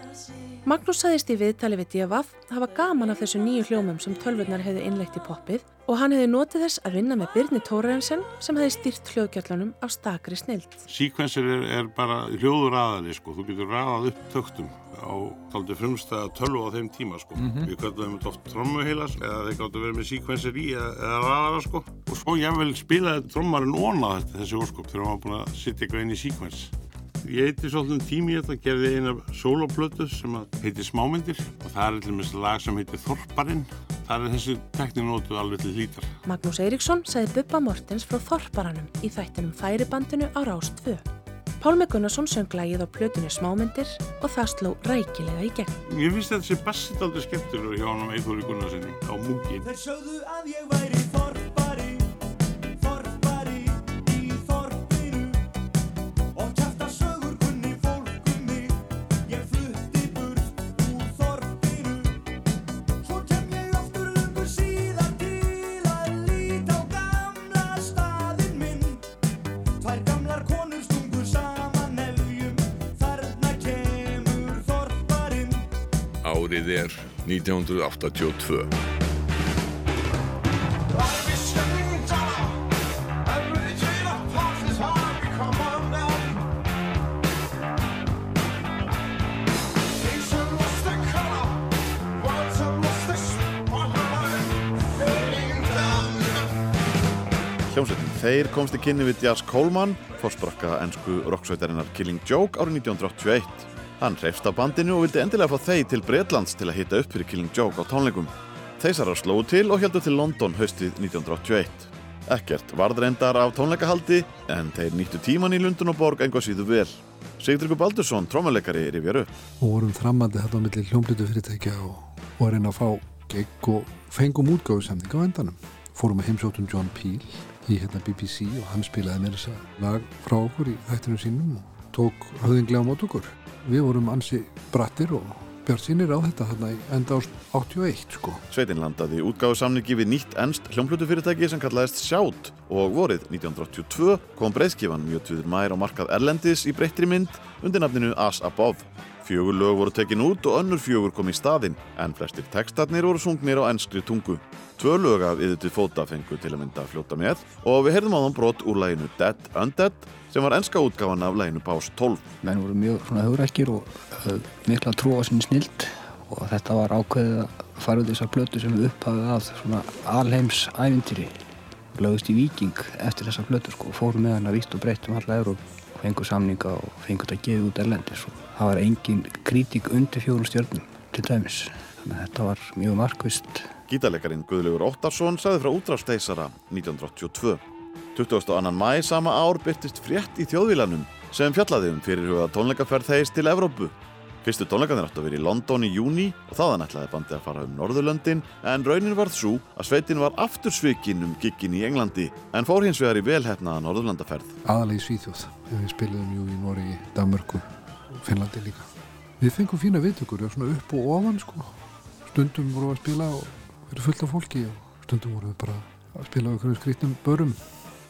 Magnús saðist í viðtali við D.F. hafa gaman af þessu nýju hljómum sem tölvurnar hefði innlegt í poppið og hann hefði notið þess að vinna með Birni Tórarensen sem hefði stýrt hljóðgjallunum á stakri snild. Síkvensir er, er bara hljóður aðali sko, þú getur ræðað upp töktum á taldi frumstæða tölvu á þeim tíma sko. Mhm. Við kallum þetta oft trommuheilas eða þeir gáttu verið með síkvensir í eða, eða ræðara sko. Og svo jável spilaði trommarinn óna þetta þessi óskop þegar var búin að setja eitthvað inn í síkvens. Ég heiti svolítið tími í þetta, gerði eina soloplötu sem að heiti Smámyndir og það er til dæmis lag sem heitir Þorparinn. Það er þessi tekni nótuð alveg til hlítar. Magnús Eiríksson sagði Bubba Mortens frá Þorparanum í þættinum Færibandinu á Rást 2. Pálmi Gunnarsson söng lagið á plötunni Smámyndir og það sló rækilega í gegn. Ég finnst þetta sé bassið aldrei skemmtilegur hjá hann Eithóri Gunnarsinni á Múkin. Árið er 1982. Hljómsveitin Þeir komst í kynni við Jazz Coleman, fórsprakka ennsku rocksveitarinnar Killing Joke árið 1981. Hann hreifst af bandinu og vildi endilega fá þeir til Breitlands til að hitta upp fyrir Killing Joke á tónleikum. Þeisarar slóðu til og heldur til London haustið 1981. Ekkert varðreindar af tónleikahaldi en þeir nýttu tíman í Lundun og Borg enga síðu vel. Sigdryggur Baldursson, trómuleikari, rifjar upp. og vorum framandi þetta á milli hljómblítu fyrirtækja og, og reyna að fá gegg og fengum útgáðusamning á endanum. Fórum að heimsóttum John Peel í hérna BBC og hann spilaði með þessa lag frá okkur í þættinu sínum og tók höfðinglega á mót okkur. Við vorum ansi brattir og bjart sínir á þetta þarna í enda ást 81 sko. Sveitin landaði útgáðusamningi við nýtt ennst hljómblutufyrirtæki sem kallaðist Sjátt og vorið 1982 kom breyðskifan mjög tviður mær á markað Erlendis í breyttri mynd undir nafninu As Above. Fjögur lög voru tekin út og önnur fjögur kom í staðinn en flestir textarnir voru sungnir á ennskri tungu. Tvö lög af yður til fóta fengu til að mynda að fljóta með og við heyrðum á þann brot úr læginu Dead Undead sem var ennska útgáfan af læginu Bás 12. menn voru mjög hugrækir og uh, mikla trú á sinni snild og þetta var ákveðið að fara út þessar plötu sem við upphafið að svona alheims ævintýri lögust í viking eftir þessar plötu sko og fórum með hana vítt og breytt um alla Európ fengur samninga og fengur þetta gefið út erlendis og það var engin kritík undir fjórum stjörnum til dæmis þannig að þetta var mjög markvist Gítarleikarin Guðlaugur Óttarsson sagði frá útrásteisara 1982. 22. mæ sama ár byrtist frétt í þjóðvílanum sem fjallaði um fyrirhuga tónleikaferð þeis til Evrópu. Fyrstu tónleikanir áttu að vera í London í júni og þaðan ætlaði bandið að fara um Norðurlöndin en raunin varð svo að sveitin var aftur svikinn um giggin í Englandi en fór hins vegar í velhefnaða Norðurlandaferð. Aðalega í Svíþjóð, við spiliðum jú í Noregi, Danmörku, Finnlandi líka. Við fengum fína viðtökur, já, svona upp og ofan sko. Stundum vorum við að spila og verið fullt af fólki og stundum vorum við bara að spila á einhverjum skrítnum börum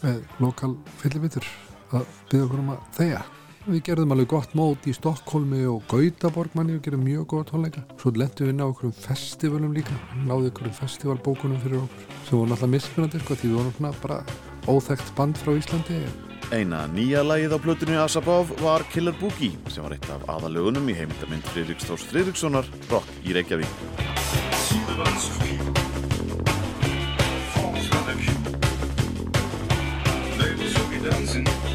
með lokal fyllibittur að byggja okkur um að þegja. Við gerðum alveg gott mót í Stokkólmi og Gautaborg manni og gerðum mjög góða tónleika. Svo lendum við inn á okkur festivalum líka, náðu okkur festivalbókunum fyrir okkur sem voru náttúrulega mismunandi sko því við vorum svona bara óþekkt band frá Íslandi. Eina nýja lagið á plötunni Asabov var Killer Boogie sem var eitt af aðalögunum í heimildamind Friðriks Þórs Friðrikssonar Rock í Reykjavík. Þáttur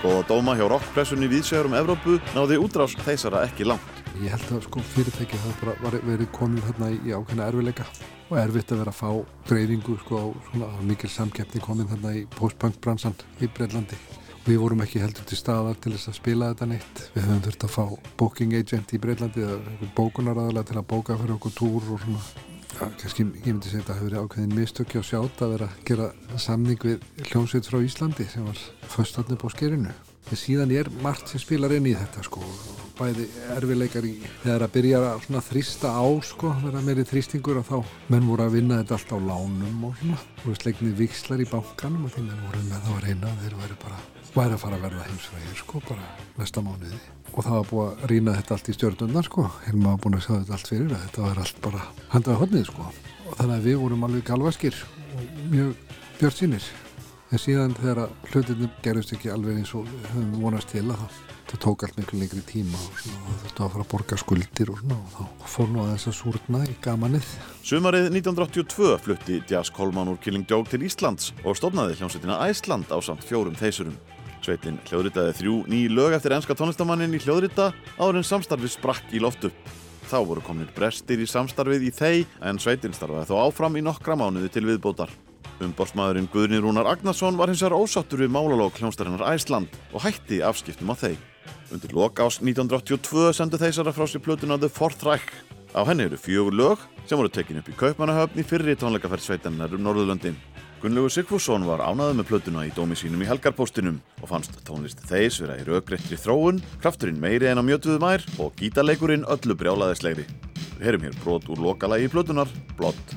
í góða dóma hjá rockpressunni viðsvegar um Evrópu náði útrás þeisara ekki langt. Ég held að sko fyrirtæki það bara var verið komin hérna í, ákveðna erfileika og erfitt að vera að fá dreifingu sko á svona mikil samkeppni komin hérna í post-punk bransan í Breitlandi Við vorum ekki heldur til staðar til þess að spila þetta neitt. Við höfum þurft að fá booking agent í Breitlandi eða einhvern bókunaraðalega til að bóka fyrir okkur túr og svona. Ja, kannski, ég myndi segja að þetta hefur verið ákveðin mistökki á sjátt að vera að gera samning við hljómsveit frá Íslandi sem var föstatni på skerinu. En síðan er margt sem spilar inn í þetta sko. Bæði erfileikar í þegar að byrja að þrýsta á sko, vera meiri þrýstingur og þá menn voru að vinna þetta allt á lánum og svona. Og slegnið vikslar í bankanum og því menn voru með þá að reyna þeir væri bara væri að fara að verða heimsfræðir sko bara næsta mánuði. Og það var búið að rýna þetta allt í stjórnundar sko. Helma var búin að sjá þetta allt fyrir að þetta var allt bara handað hodnið sko. Og þannig að við vorum alveg galvaskir og mjög björn sínir en síðan þegar að hlutinni gerist ekki alveg eins og við höfum vonast til að það það tók allt miklu lengri tíma og þetta var að fara að borga skuldir og og þá fór nú að þess að súrna í gamanið. Sumarið 1982 flutti Jazz Coleman úr Killing Joke til Íslands og stofnaði hljómsveitina Æsland á samt fjórum þeisurum. Sveitin hljóðritaði þrjú ný lög eftir enska tónlistamannin í hljóðrita áður en samstarfið sprakk í loftu. Þá voru kominir brestir í samstarfið í þeir en sveitin starfaði þó áfram í nokkra mánuði til viðbótar. Umbórsmaðurinn Guðni Rúnar Agnarsson var hins vegar ósáttur við málalók hljómsdarinnar Æsland og hætti afskiptum á þeir. Undir lok ás 1982 sendu þeisara frá sér plötuna The Fourth Reich. Á henni eru fjögur lög sem voru tekin upp í Kaupmannahöfn í fyrri tónleikaferð sveitannar um Norðurlöndin. Gunnlaugur Sigfússon var ánaður með plötuna í dómi sínum í helgarpóstinum og fannst tónlist þeis vera í raugreittri þróun, krafturinn meiri en á mjötuðu mær og gítarleikurinn öllu brjálaðislegri. Við heyrum hér brot úr lokalagi plötunar, Blott.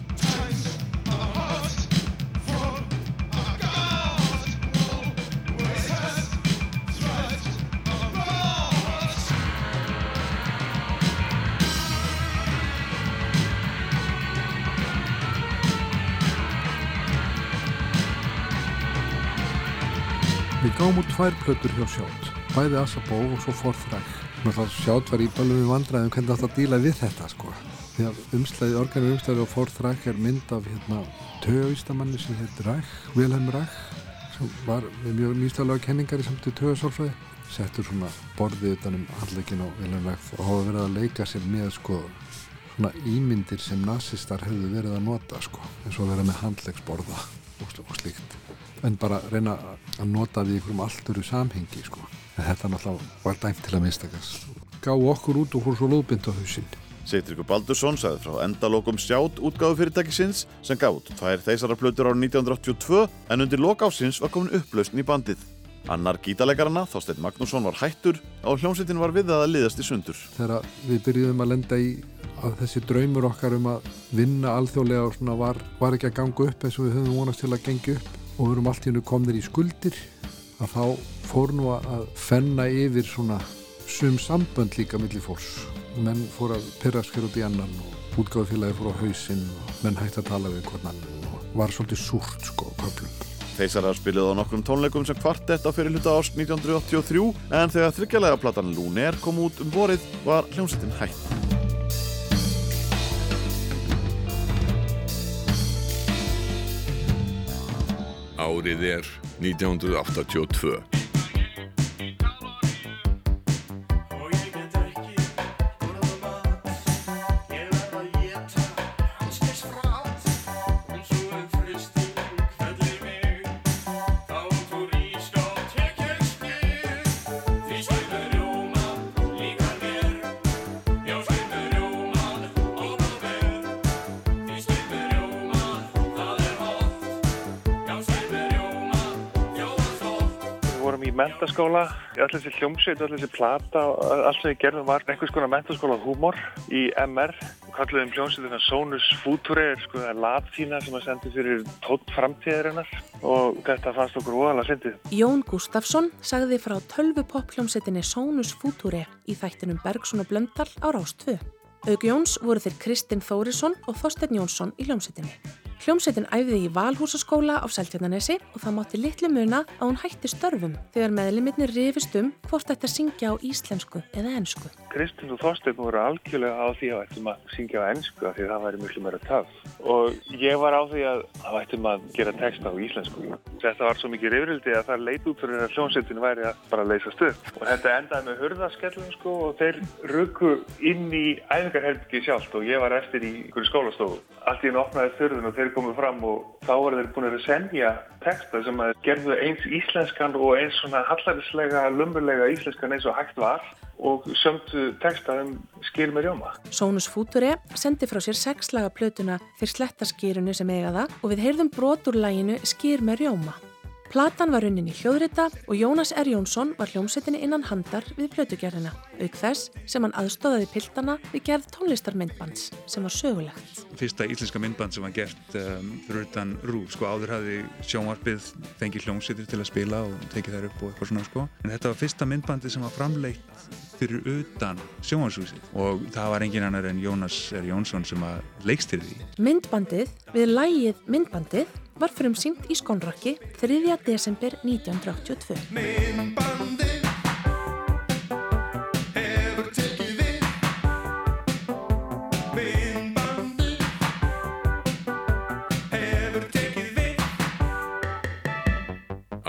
Við gáum út tvær plötur hjá Sjátt, bæði Asabó og svo Forþræk. Sjátt var í bælum við vandræðum hvernig það að díla við þetta sko. Því að umslæði, organum umslæði og Forþræk er mynd af hérna tögaustamanni sem heit Ræk, Vilhelm Ræk, sem var með mjög nýstaflega kenningar í samtíð tögasálfræði. Settur svona borðið utan um handleikin á Vilhelm Ræk og hafa verið að leika sér með sko svona ímyndir sem nazistar hefðu verið að nota sko, eins og vera með handleiksborða og, og slíkt en bara reyna að nota því einhverjum alltöru samhengi sko. þetta náttúrulega var dæmt til að mistakast gá okkur út og hún svo lóðbind á hausinn Sigtryggur Baldursson sagði frá endalokum sjátt útgáðu fyrirtækisins sem gátt tvær þeisara plötur árið 1982 en undir lokásins var komin upplausn í bandið. Annar gítalegarana, Þorstein Magnússon, var hættur og hljómsveitin var við að liðast í sundur. þegar við byrjuðum að lenda í að þessi draumur okkar um að vinna alþjóðlega var, var ekki að ganga upp eins og við höfum vonast til að gengja upp og við erum allt í hennu komnir í skuldir að þá fór nú að fenna yfir svona sum sambönd líka millir fólks menn fór að pyrrast hér út í annan og útgáðufélagi fór á hausinn og menn hætti að tala við hvern annan og var svolítið súrt sko á köflum Þeisarar spiluði á nokkrum tónleikum sem kvartett á fyrirluta ást 1983 en þegar þryggjalega platan Lunair kom út um vorið var hljómsveitin hætt. Árið er 1982. mentaskóla, öll þessi hljómsveit, öll þessi plata og allt sem við gerðum var einhvers konar mentaskóla húmor í MR. Kalluðum hljómsveitina Sonus Future, er sko það latína sem að sendi fyrir tótt framtíðarinnar og þetta fannst okkur óalega syndið. Jón Gustafsson sagði frá tölvupopp hljómsveitinni Sonus Future í þættinum Bergson og Blöndal á Rást 2. Auk Jóns voru þeir Kristinn Þórisson og Þorstein Jónsson í hljómsveitinni. Hljómsveitin æfði í Valhúsaskóla á Seltjarnanesi og það mátti litlu muna að hún hætti störfum þegar meðlimitnir rifist um hvort að syngja á íslensku eða ensku. Kristinn og Þorsteinn voru algjörlega á því að ættum að syngja á ennsku af því það væri mjög meira töf. Og ég var á því að það ættum að gera texta á íslensku. Þetta var svo mikið rifrildi að það leit út fyrir að hljómsveitin væri að bara leysast upp. Og þetta endaði með hurðaskellum sko og þeir ruku inn í æfingarherbyggi sjálft og ég var eftir í skólastofu. Allt í einu opnaði þurðun og þeir komið fram og þá voru þeir búin að semja texta sem að gerðu eins íslenskan og eins svona hallarislega, lumurlega íslenskan eins og hægt var og sömdu texta um skýr með rjóma. Sónus Fúture sendi frá sér sexlaga plötuna fyrir slettaskýrunu sem eiga það og við heyrðum brot úr læginu Skýr með rjóma. Platan var runnin í hljóðrita og Jónas R. Jónsson var hljómsettinni innan handar við plötugerðina, auk þess sem hann aðstóðaði piltana við gerð tónlistarmyndbands sem var sögulegt. Fyrsta íslenska myndband sem var gert um, fyrir utan rúf, sko áður hafði sjónvarpið fengið hljómsettir til að spila og tekið þær upp og eitthvað svona sko. En þetta var fyrsta myndbandi sem var framleitt fyrir utan sjónvarshúsið og það var engin annar en Jónas R. Jónsson sem að leikstir því. Myndbandið við lægið Myndbandið var frum sínt í Skonrakki 3. desember 1982. Myndbandi hefur tekið við Myndbandi hefur tekið við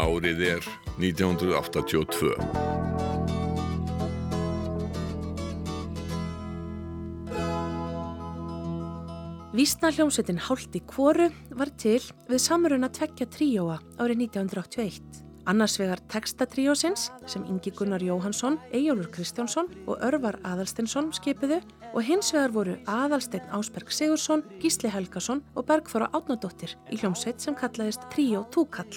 Árið er 1982. Vísna hljómsveitin Hálti Kvoru var til við samruna tveggja tríóa árið 1981. Annars vegar textatríósins sem Ingi Gunnar Jóhansson, Eyjólfur Kristjánsson og Örvar Aðalsteinsson skipiðu og hins vegar voru Aðalsteinn Ásberg Sigursson, Gísli Helgason og Bergþóra Átnadóttir í hljómsveit sem kallaðist Tríó Túkall.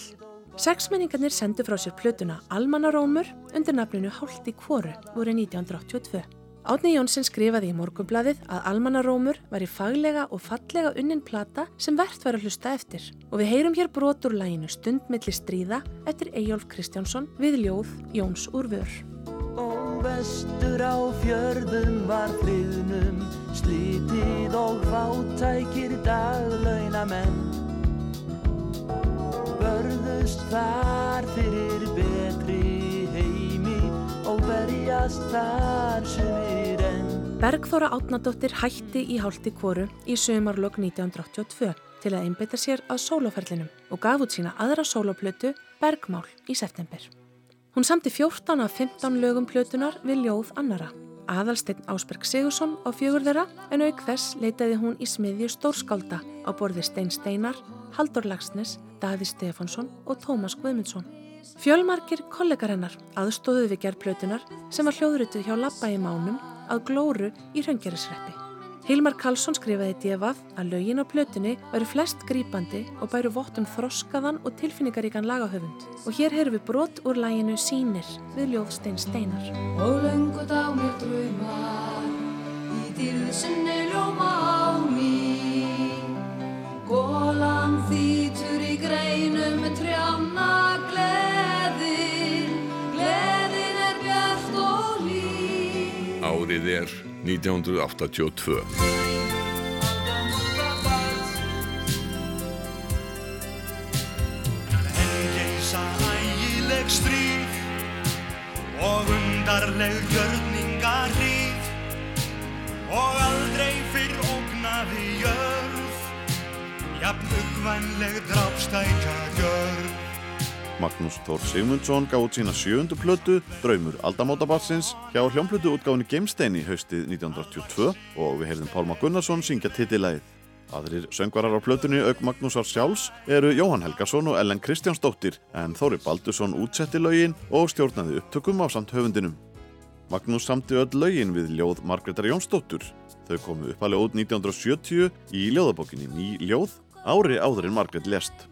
Sexmenningarnir sendu frá sér plötuna Almannarómur undir nafninu Hálti Kvoru voru 1982. Átni Jónsson skrifaði í morgunbladið að Almannarómur var í faglega og fallega unnin plata sem verðt var að hlusta eftir og við heyrum hér brot úr læginu Stundmilli stríða eftir Eyjólf Kristjánsson við ljóð Jóns úr vör. Og vestur á fjörðum var friðnum slítið og fátækir daglaunamenn Börðust þar fyrir betri og berjast þar sumir enn Bergþóra Átnadóttir hætti í hálti kvoru í sömarlokk 1982 til að einbeita sér að sóloferlinum og gaf út sína aðra sóloplötu Bergmál í september. Hún samti 14 af 15 lögum plötunar við ljóð annara. Aðalsteinn Ásberg Sigursson á fjögur þeirra en auk þess leitaði hún í smiðju stórskálda á borði Stein Steinar, Haldur Lagsnes, Daði Stefánsson og Tómas Guðmundsson. Fjölmarkir kollegar hennar aðstóðuð við gerð plötunar sem var hljóðrutuð hjá Labba í mánum að glóru í raungerisreppi. Hilmar Karlsson skrifaði djefað að lögin á plötunni væru flest grípandi og bæru vott um þroskaðan og tilfinningaríkan lagahöfund. Og hér heyrum við brot úr læginu Sýnir við ljóðstein Steinar. Og löngu dánir draumar í dýrðsinni ljóma á ný Gólan þýtur í greinum með trjána Er 1982. En geisa ægileg stríð og undarleg gjörningarhríð og aldrei fyrr ógnaði jörð jafn uggvænleg drápstækja gjörð Magnús Þór Sigmundsson gaf út sína sjöundu plötu, Draumur Aldamótabatsins, hjá hljómplötu útgáfinni Geimsteini haustið 1982 og við heyrðum Pálma Gunnarsson syngja titilæð. Aðrir söngvarar á plötunni auk Magnúsar sjálfs eru Jóhann Helgason og Ellen Kristjánsdóttir en Þóri Baldursson útsetti lögin og stjórnaði upptökum á samt höfundinum. Magnús samti öll lögin við ljóð Margreðar Jónsdóttur. Þau komu uppalega út 1970 í ljóðabókinni Ný ljóð ári áður en Margreð lest.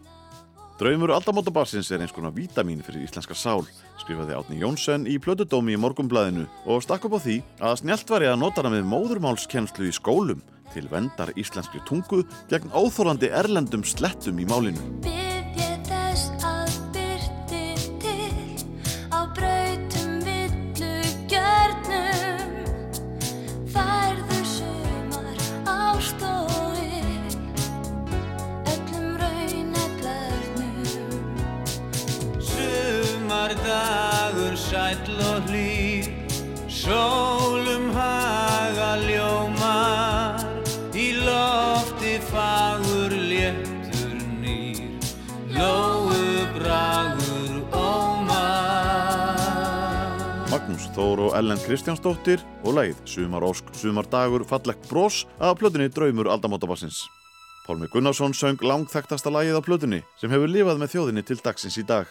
Draumur aldamótabarsins er eins konar vítamín fyrir íslenska sál, skrifaði Átni Jónsson í plötudómi í morgumblæðinu og stakk upp á því að snjált var ég að nota hana með móðurmálskennslu í skólum til vendar íslenskri tungu gegn óþólandi erlendum slettum í málinu. Sólum haga ljómar Í lofti fagur léttur nýr Lóu bragur ómar Magnús Þór og Ellen Kristjánsdóttir og lagið Sumar Ósk, Sumar Dagur, Fallegt Brós af plötunni Draumur Aldamótabassins. Pálmi Gunnarsson söng langþæktasta lagið á plötunni sem hefur lifað með þjóðinni til dagsins í dag.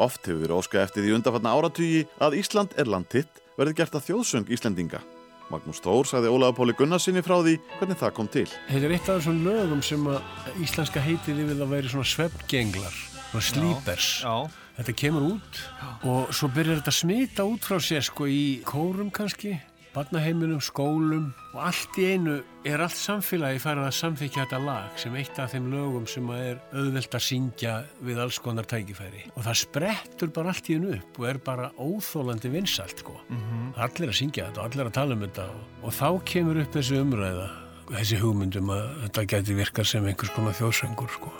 Oft hefur verið óska eftir því undanfarna áratugi að Ísland er landtitt verði gert að þjóðsöng Íslendinga. Magnús Þór sagði Ólaður Páli Gunnarsinni frá því hvernig það kom til. Þetta er eitt af þessum lögum sem að íslenska heitið yfir að veri svona svefngenglar, svona sleepers. Já. Þetta kemur út og svo byrjar þetta smita út frá sér sko í kórum kannski, barnaheiminum, skólum og allt í einu er allt samfélagi farið að samþykja þetta lag sem eitt af þeim lögum sem að er auðvelt að syngja við alls konar tækifæri og það sprettur bara allt í einu upp og er bara óþólandi vinsalt sko. Mhm. Allir að syngja þetta og allir að tala um þetta og, og þá kemur upp þessi umræða, þessi hugmyndum að þetta geti virkað sem einhvers konar þjóðsöngur sko.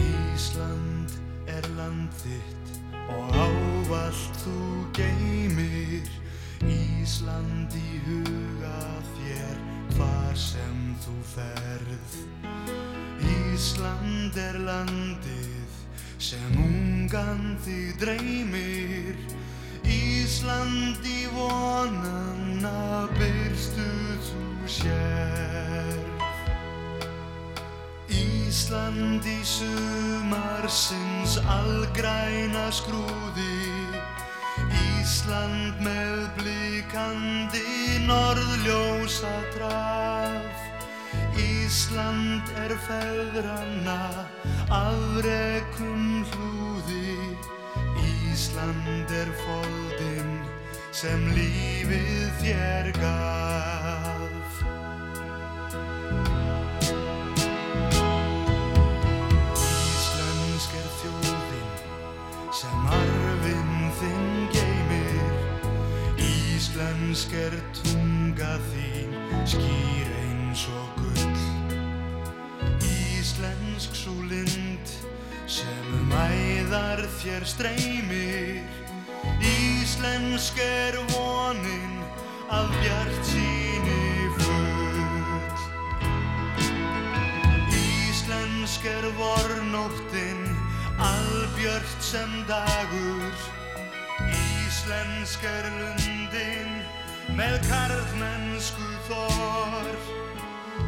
Ísland er land þitt og ávallt þú geymir Ísland í huga þér hvar sem þú ferð. Ísland er landið sem ungan þig dreymir. Ísland í vonana byrstu þú sérð Ísland í sumarsins algræna skrúði Ísland með blikandi norðljósa draf. Ísland er feðrana afrekum hlúði. Ísland er foldinn sem lífið þér gaf Íslensk er tunga þín skýr eins og gull. Íslensk svo lind sem um æðar þér streymir. Íslensk er vonin af bjart síni full Íslensk er vornóttin albjört sem dagur. Íslensk er lundin með karlmennsku þor.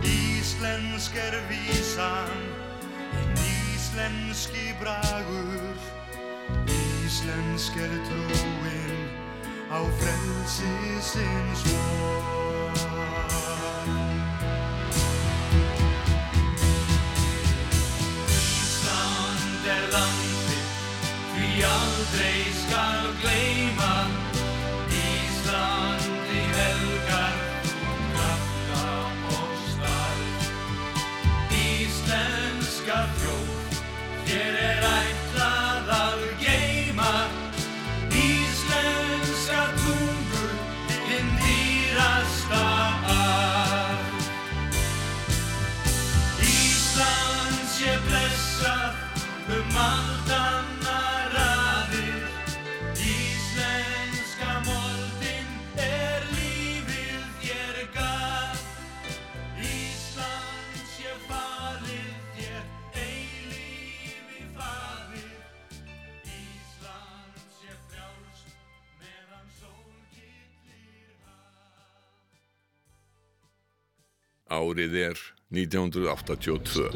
Íslensk er vísan en íslenski bragur. Íslensk er trúin á frelsisins vor. Ísland er landið því aldrei Árið er 1982.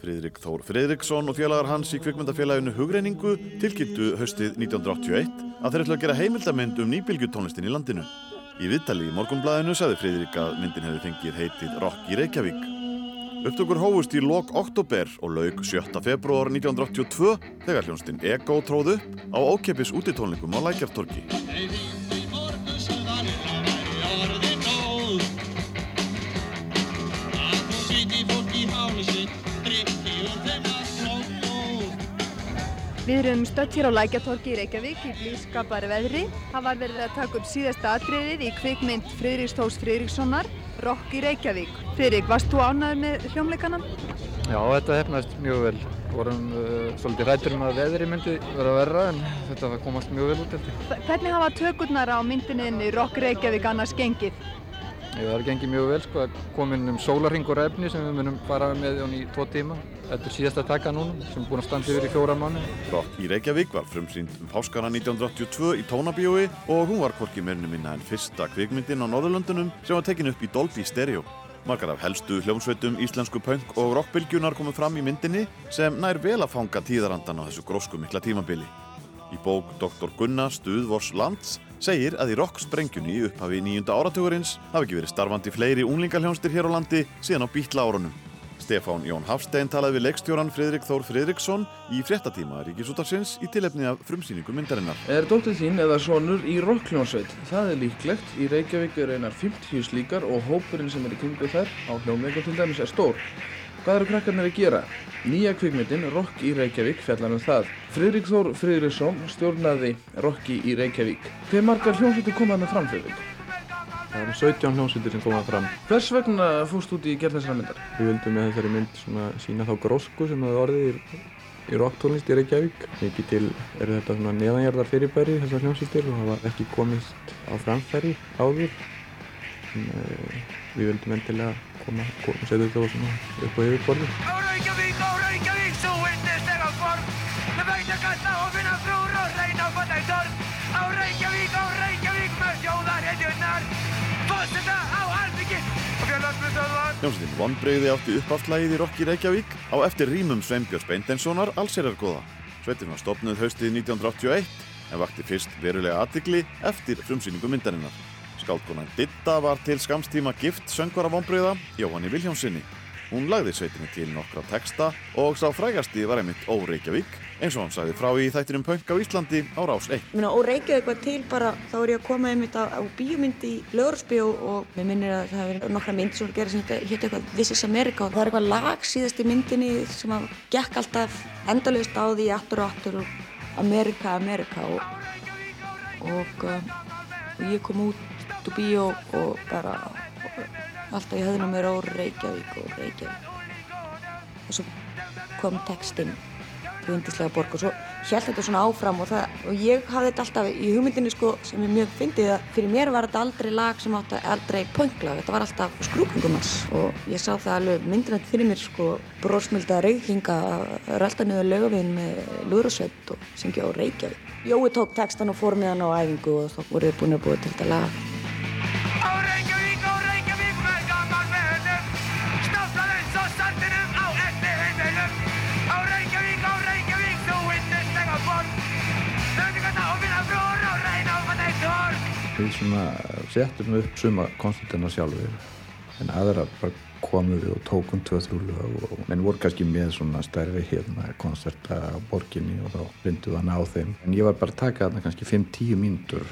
Friðrik Þór Friðriksson og félagar hans í kvikmyndafélaginu Hugreiningu tilkynntu haustið 1981 að þeir ætla að gera heimildamynd um nýbylgjutónlistin í landinu. Í viðtali í morgunblæðinu sagði Friðrik að myndin hefði fengið heitið Rock í Reykjavík. Upptökur hófust í lok oktober og lauk 7. februar 1982 þegar hljónstinn Ego tróð upp á ókeppis útitónleikum á Lækjartorki. Við erum stödd hér á Lækjatorki í Reykjavík í blískapari veðri. Það var verið að taka upp síðasta atriðið í kvikmynd Friðriks Tórs Friðrikssonar, Rock í Reykjavík. Friðrik, varst þú ánæður með hljómleikana? Já, þetta hefnaðist mjög vel. Vorum uh, svolítið rættur um að veðri myndi vera verra en þetta komast mjög vel út eftir. Hvernig hafa tökurnar á myndinni Rock Reykjavík annars gengið? Það er gengið mjög vel sko, komin um sólarringur efni sem við munum fara með í tvo tíma. Þetta er síðasta taka núna sem er búin að standa yfir í fjóra mánu. Rock í Reykjavík var frumsýnd um páskana 1982 í Tónabíói og hún var hvorki meirinu minna en fyrsta kvikmyndin á Norðurlöndunum sem var tekin upp í Dolby Stereo. Margar af helstu hljómsveitum íslensku punk og rockbylgjunar komu fram í myndinni sem nær vel að fanga tíðarandan á þessu grósku mikla tímabili. Í bók Dr. Gunna Stuðvors Lands segir að í rocksprengjunni í upphafi nýjunda áratugurins hafi ekki verið starfandi fleiri unglingaljónstir hér á landi síðan á bítla árunum. Stefán Jón Hafstein talaði við leikstjóran Fridrik Þór Fridriksson í fréttatíma Ríkisútarsins í tilefni af frumsýningu myndarinnar. Er dóttir þín eða sonur í rockljónsveit? Það er líklegt. Í Reykjavík er einar 50 slíkar og hópurinn sem er í kringu þær á hljómleikum til dæmis er stór. Hvað eru krakkarnir að gera? Nýja kvikmyndin Rock í Reykjavík fjallar um það. Friðrik Þór Friðriksson stjórnaði Rocki í Reykjavík. Hver margar hljómsveitir komaði með fram, Friðrik? Það eru 17 hljómsveitir sem komaði fram. Hvers vegna fórst út í gerð þessara myndar? Við vildum með þessari mynd svona sína þá grósku sem það orðið í, í rocktónlist í Reykjavík. Mikið til eru þetta svona neðanjarðar fyrirbæri þessar hljómsveitir og hafa ekki komist á framfæri áður. En, uh, við vildum endilega koma, koma setja þetta á svona upp á yfirborði. Á Reykjavík, á Reykjavík, þú yndislega form Með veit að kalla og finna frúr og reyna að fatta í torn Á Reykjavík, á Reykjavík með þjóðar hedjurnar Fórseta á Alþingi og félagsmyndstöðvar Hljómsveitin vonbreyði átti uppáftlægið í Rock í Reykjavík á eftir rýmum Sveinbjörns Beinteinssonar allsherjargóða. Sveitin var stopnuð haustið 1981 en vakti fyrst verulega aðtigli eftir frumsýningu myndarinnar. Skáldkonan Ditta var til skamstíma gift söngvara vonbreyða Jóhanni Vilhjámsinni. Hún lagði sveitinni til nokkra texta og sá frægasti var einmitt Ó Reykjavík eins og hann sagði frá í þættinum Punk á Íslandi á Rás 1. Ég meina, og Reykjavík var til bara, þá er ég að koma einmitt á, á bíómynd í Lögursbjó og mér minnir að það hefur nokkra myndir sem voru gerðið sem hétt eitthvað This is America og það er eitthvað lag síðast í myndinni sem að gekk alltaf endalust á því aftur og aftur og America, America og, og, uh, og ég kom út úr bíó og bara alltaf í höfðinu mér á Reykjavík og Reykjavík og svo kom textinn til Vindislega borg og svo held þetta svona áfram og, það, og ég hafði þetta alltaf í hugmyndinni sko sem ég mjög fyndið að fyrir mér var þetta aldrei lag sem átti aldrei punklag, þetta var alltaf skrúkungumans og ég sá það alveg myndrænt fyrir mér sko brósmilda reyklinga að rölda niður lögavinn með lúðrasveit og syngja á Reykjavík. Jói tók textan og fór með hann á æfingu og þá voru þið búin að búa til þetta lag. Við svona settum upp suma koncertina sjálfur en aðra bara komum við og tókum tvö-þrjú lög og menn voru kannski með svona stærri hérna koncerta á borginni og þá reyndum við að ná þeim. En ég var bara að taka þarna kannski 5-10 mínútur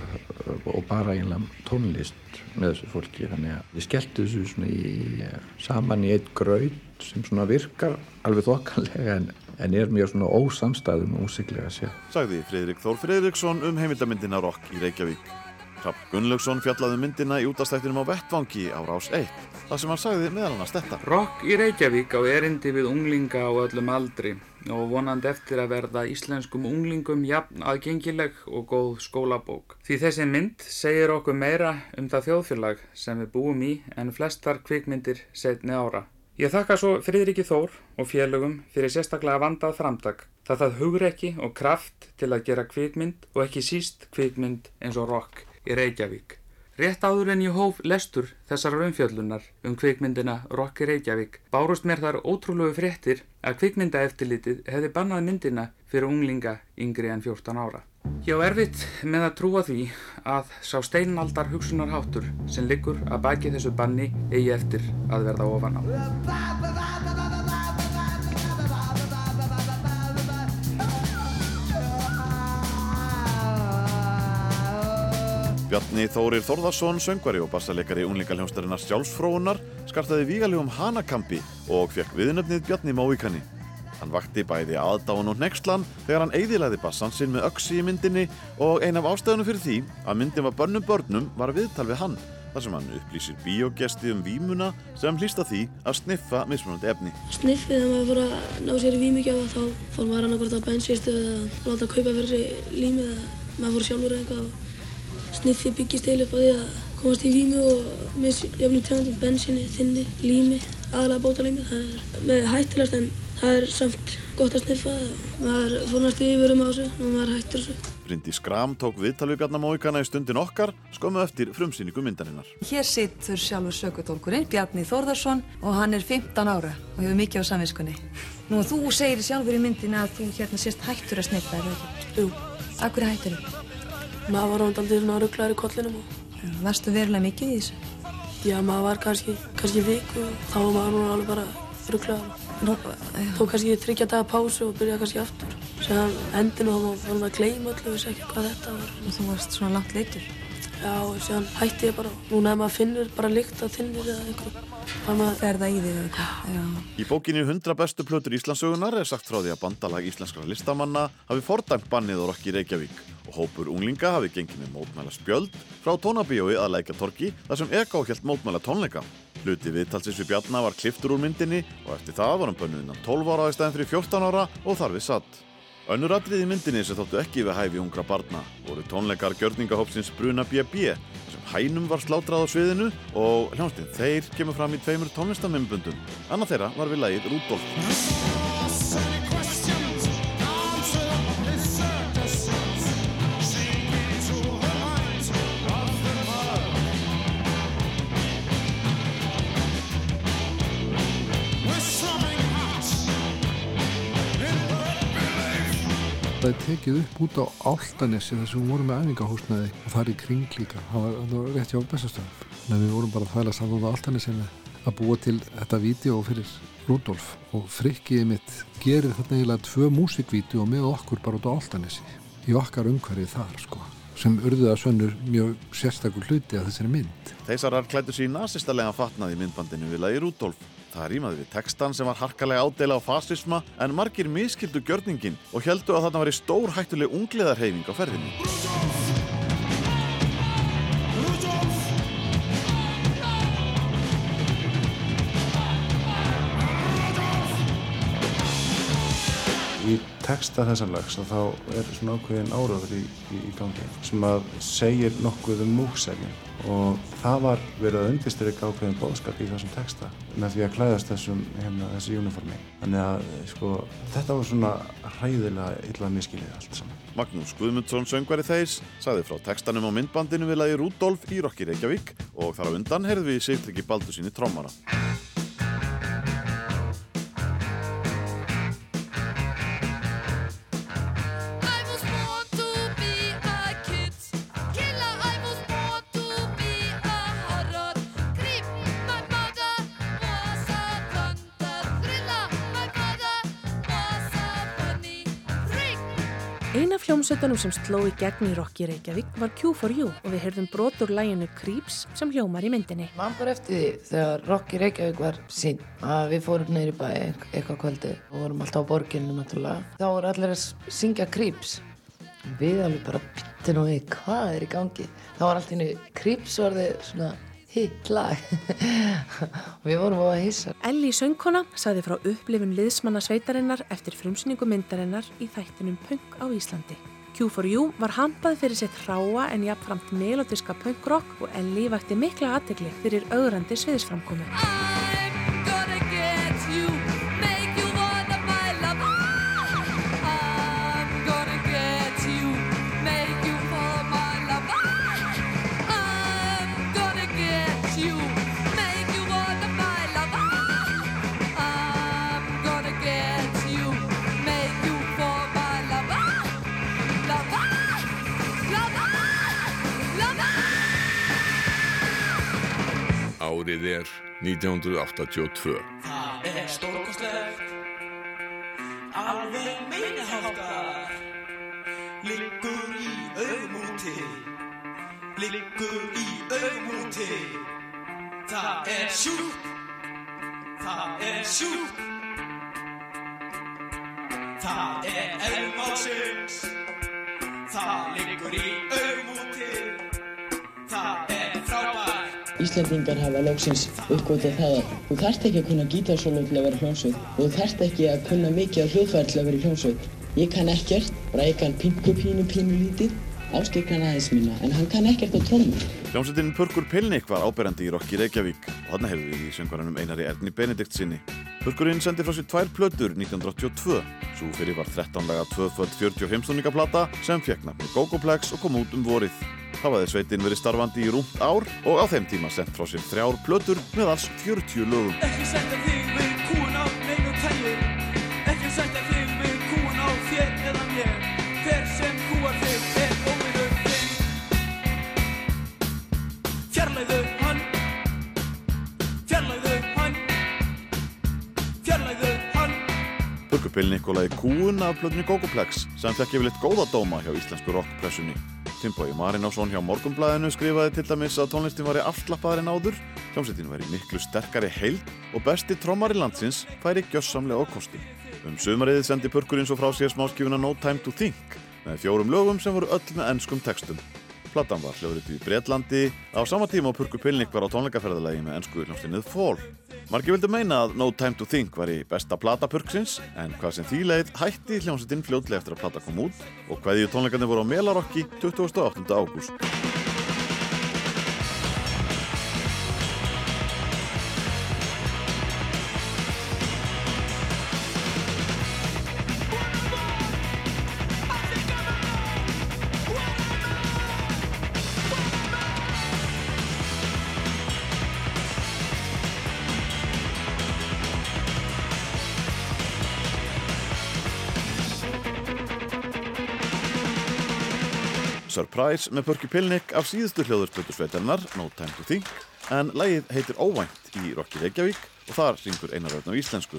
og bara eiginlega tónlist með þessu fólki þannig að ég skellti þessu svona í, saman í eitt graut sem svona virkar alveg þokkanlega en, en er mjög svona ósamstæðum músiklega sér. Sagði Fridrik Þór Fridriksson um heimildamyndina Rock í Reykjavík. Rapp Gunnlaugsson fjallaði um myndina í útastættinum á Vettvangi á Rás 1 þar sem hann sagði meðal annars þetta. Rock í Reykjavík á erindi við unglinga á öllum aldri og vonandi eftir að verða íslenskum unglingum jafn aðgengileg og góð skólabók. Því þessi mynd segir okkur meira um það þjóðfélag sem við búum í en flestar kvikmyndir setni ára. Ég þakka svo Fríðriki Þór og félögum fyrir sérstaklega vandað framtak. Það það hugrekki og kraft til að gera kvikmynd og ekki síst kvikmynd eins og rock í Reykjavík. Rétt áður en ég hóf lestur þessar umfjöllunar um kvikmyndina Rock í Reykjavík bárust mér þar ótrúlegu fréttir að kvikmyndaeftilitið hefði bannað myndina fyrir unglinga yngri en 14 ára. Ég á erfitt með að trúa því að sá steinaldar hugsunarháttur sem liggur að baki þessu banni eigi eftir að verða ofan á. Bjarni Þórir Þórðarsson, söngvari og bassaleikari unglingaljónstarinnar sjálfsfróunar skartaði vígalegum hanakampi og fekk viðnöfnið Bjarni Móíkani. Hann vakti bæði aðdáun og nextlan þegar hann eigðilaði bassan sinn með öksi í myndinni og ein af ástæðunum fyrir því að myndin var börnum börnum var viðtal við hann þar sem hann upplýsir bíógesti um vímuna sem hlýsta því að sniffa mismunandi efni. Sniffið þegar maður fór að ná sér í vímugjáfa þá fór maður annarkvort á bensistu eða láta kaupa fyrir sig límið eða maður fór sjálfur eitthvað og sniffið byggist til upp á því að komast í vímu og með jöfnum tegundum bensinni, þinni, lími, aðalega bótalími. Það er með hættilegast en það er samt gott að sniffa. Maður fór næstu yfirum á þessu og maður hættir þessu. Bryndi Skram tók viðtal við Bjarnar Móikana í stundin okkar skömmu eftir frumsýningu myndarinnar. Hér sittur sjálfur sökutólkurinn, Bjarni Þórðarsson og hann er 15 ára og hefur mikið á samviskunni. Nú, þú segir sjálfur í myndinu að þú hérna sérst hættur að sniffa, er það ekki? Jú. Akkur hættur þú? Maður var rondaldið svona rugglaður í kollinum og... Varstu verulega mikið í þessu? Já, maður var kannski, kannski viku og þá var maður núna alveg bara rugglaður. Tók kannski þryggja daga pásu og byrjaði kannski aftur. Sér endinu þá var maður að gleyma öllu og vissi ekki hvað þetta var. Og þú varst svona langt leitur? Já, og sér hætti ég bara. Núna ef maður finnur bara lykt að þinnir eða einhverju. Það er það í þig eða eitthvað. Í bókinni 100 bestu plötur Íslandsögunar er sagt frá því að bandalag íslenskra listamanna hafi fordæmt bannið og rokki Reykjavík hópur unglinga hafi gengið með mótmæla spjöld frá tónabíói að lækja torki þar sem Eko hélt mótmæla tónleika. Hluti viðtalsins við Bjarnar var kliftur úr myndinni og eftir það var hann bönnuð innan 12 ára í stæðin fyrir 14 ára og þar við satt. Önnur atrið í myndinni sem þóttu ekki við hæfi ungra barna voru tónleikar gjörningahópsins Bruna BB þar sem hænum var slátrað á sviðinu og hljónstinn þeir kemur fram í tveimur tónlistamembundum. Annað þeirra var við lagið Rúdolf. Það er tekið upp út á Áltanessi þar sem við vorum með æfingahúsnaði og það er í kring líka, það var, rétt hjá Bessastöðum. Þannig að við vorum bara að þvæla saman á Áltanessi að búa til þetta vídeo fyrir Rudolf og frikkiði mitt gerir þarna eiginlega tvö músikvídeó með okkur bara út á Áltanessi í okkar umhverfið þar sko sem urðuða sönnur mjög sérstakur hluti af þessari mynd. Þeisarar klættu sér í nasistalega fatnað í myndbandinu við lagi Rudolf. Það rýmaði við textan sem var harkalega ádela á fascisma en margir miskildu gjörningin og heldu að þarna væri stór hættuleg ungliðarheyfing á ferðinni. Í texta þessa lags þá er svona ákveðin áraður í, í, í gangi sem að segir nokkuð um múksefjum og það var verið að undirstyrka ákveðin bóðskap í þessum texta með því að klæðast þessum hérna, þessi uniformi. Þannig að sko, þetta var svona hræðilega illa miskilið allt saman. Magnús Guðmundsson söngvari þeis saði frá textanum á myndbandinu við lagi Rudolf í Rokki Reykjavík og þar á undan heyrðu við Sigtryggi Baldusinni trommara. Hljómsveitunum sem sló í gegn í Rokki Reykjavík var Q4U og við heyrðum brot úr læginu Creeps sem hljómar í myndinni. Man bara eftir því þegar Rokki Reykjavík var sín að við fórum neyri bæ eitthvað kvöldi og vorum alltaf á borginu náttúrulega. Þá voru allir að syngja Creeps. Við alveg bara bytti nú við hvað er í gangi. Þá var allt innu Creeps orðið svona hitt lag og við vorum á að hissa. Elli söngkona saði frá upplifun liðsmanna sveitarinnar eftir frumsýningu myndarinnar í þættinum Punk á Íslandi. Q4U var hampað fyrir sitt hráa en jafnframt melodiska punkrock og Elli vakti mikla aðtegli fyrir augrandi sviðisframkomi. Árið er 1982. Það er stórkostlegt, alveg minniháttar, liggur í augmúti, liggur í augmúti. Það er sjúkt, það er sjúkt, það er elmásins, það liggur í augmúti, það er frábært. Íslandingar hafa lóksins uppgótið það að þú þarft ekki að kunna gítarsólu til að vera hljómsveit og þú þarft ekki að kunna mikið á hljóðfæri til að vera hljómsveit. Ég kann ekkert, bara ég kann pingu pínu pínu lítið Áskir kann aðeins minna, en hann kann ekkert á trómur. Hljómsveitin Purkur Pilnik var áberandi í Rokki Reykjavík og þarna heyrðu við í söngvaranum Einari Erni Benedikt sinni. Purkurinn sendi frá sér tvær plötur 1982. Svo fyrir var 13 laga 2.40 heimstóningaplata sem fekk nafni Gogoplex og kom út um vorið. Það vaði sveitin verið starfandi í rúmt ár og á þeim tíma sent frá sér þrjár plötur með alls 40 lögum. Og lagi Kúun af plötunni Gogoplex sem fekk yfirleitt góða dóma hjá íslensku rockpressunni. Finnbói Marinásson hjá Morgunblæðinu skrifaði til dæmis að tónlistin var í afslappaðar en áður, hljómsveitin væri miklu sterkari heild og besti trommari landsins færi gjössamlega kostum. Um sumarið sendi Purkurinn svo frá sér smáskjúna No Time to Think með fjórum lögum sem voru öll með ennskum textum. Platan var hljóðrið í Breitlandi á sama tíma og Purkur Pilnik var á tónleikaferðalagi með ennsku hljómsveinnið Fall. Margi vildi meina að No Time to Think var í besta plata Purksins en hvað sem því leið hætti hljómsveitin fljótlega eftir að plata kom út og hvaðið tónleikarnir voru á Melarokki 28. ágúst. Surprise með Purky Pilnik af síðustu hljóðurspötursveitarnar No Time to Think en lagið heitir Óvænt í Rokki Reykjavík og þar syngur Einar Örn á íslensku.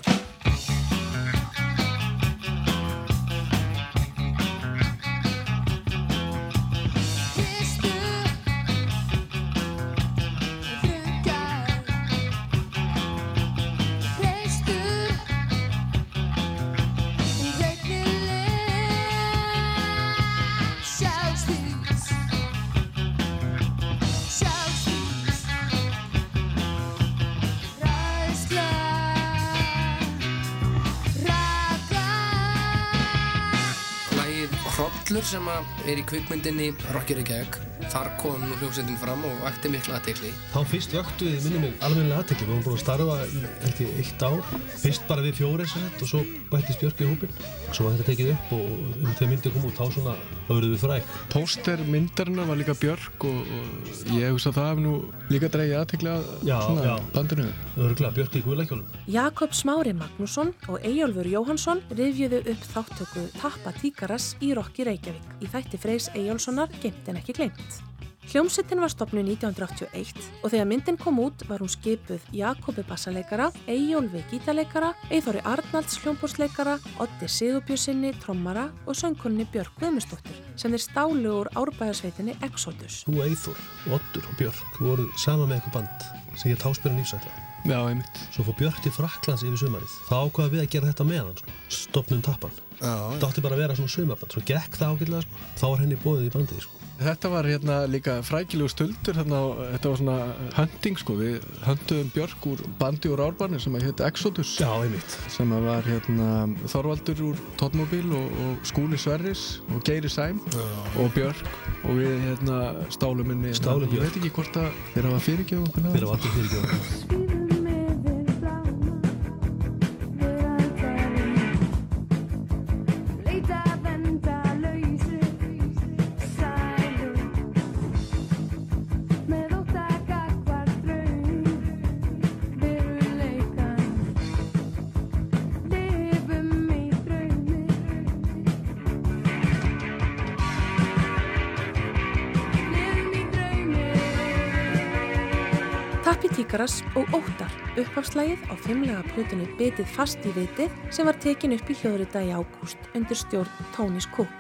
Er í kvikmyndinni Rocky Reykjavík þar kom nú hljómsveitin fram og vakti mikla aðtekli Þá fyrst vöktu við minnum mig alveg aðtekli, við vorum búin að starfa í held ég eitt ár, fyrst bara við fjóri sett og svo bættist Björk í hópin svo var þetta tekið upp og um þau myndi kom út þá svona, þá verðum við fræk Póster myndarinnar var líka Björk og, og ég hugsa að það hef nú líka dreigið aðtekli að Já, svona já. bandinu. Örgulega, Björk í guðlækjólum Jakob Smári Magnússon og Eyjólfur Jóhansson rifjuðu upp þáttöku Tappa Tíkaras í Rokki Reykjavík. Í þætti Freys Eyjólfssonar Geimt en ekki glemt. Hljómsittin var stopnuð 1981 og þegar myndin kom út var hún skipuð Jakobi bassaleikara, Eyjólfi gítarleikara, Eyþóri Arnalds hljómbórsleikara, Oddi Sigurbjörnsinni trommara og söngkunni Björk Guðmustóttur sem þeir stálu úr árbæðarsveitinni Exodus. Þú Eithor, Oddur og Björk voru sama með eitthvað band sem ég táspyrinn lífsætla Já, einmitt Svo fór Björk til Fraklands yfir sumarið þá ákvaða við að gera þetta með hann sko. stopnum tappan Já, Það átti bara að vera svona sumarband svo gekk það ágætlega sko. þá var henni bóðið í bandið sko. Þetta var hérna líka frækilegu stöldur hérna, þetta var svona hunting sko, við hunduðum Björk úr bandi úr árbarni sem að hétt Exodus. Já, einmitt. Sem að var hérna Þorvaldur úr Tóttmóbíl og, og Skúli Sverris og Geiri Sæm Já. og Björk. Og við hérna stálum inn í Stálum ég Björk. veit ekki hvort að þeir hafa fyrirgjöf okkur Þeir hafa allir fyrirgefið Tíkaras og Óttar, upphafslægið á fimmlega plötunni Bitið fast í vitið sem var tekin upp í hljóðrita í ágúst undir stjórn Tónis Cook.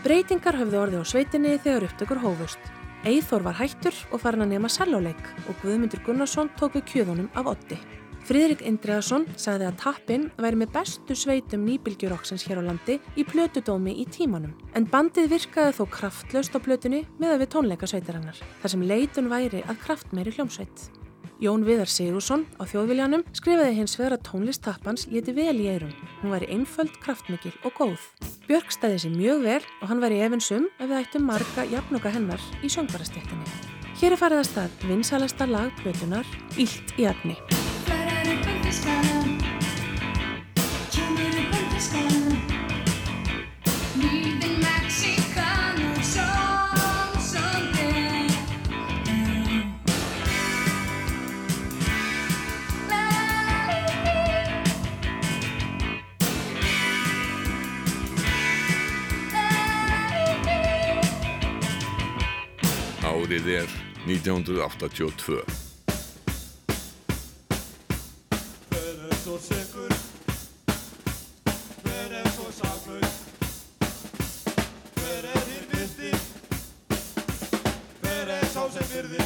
Breytingar höfðu orðið á sveitinni þegar upptökur hófust. Eithor var hættur og farin að nema selloleik og Guðmundur Gunnarsson tók við kjöðunum af Otti. Friðrik Indriðarsson sagði að tappin væri með bestu sveitum nýbylgjurokksins hér á landi í plötudómi í tímanum. En bandið virkaði þó kraftlaust á plötunni með að við tónleika sveitarinnar, þar sem leitun væri að kraftmeiri hljómsveit. Jón Viðar Sigursson á þjóðviljanum skrifaði hins vegar að tónlist tappans leti vel í eirum. Hún væri einföld, kraftmikil og góð. Björk stæði sér mjög vel og hann væri efinsum ef við ættum marga jafnuga hennar í söngvarastéttinni. Hér er farið að stað vinsalasta lag plötunar Ílt í efni. Árið er 1982. Hver er svo sekur? Hver er svo saklaus? Hver er þér virti? Hver er sá sem virði?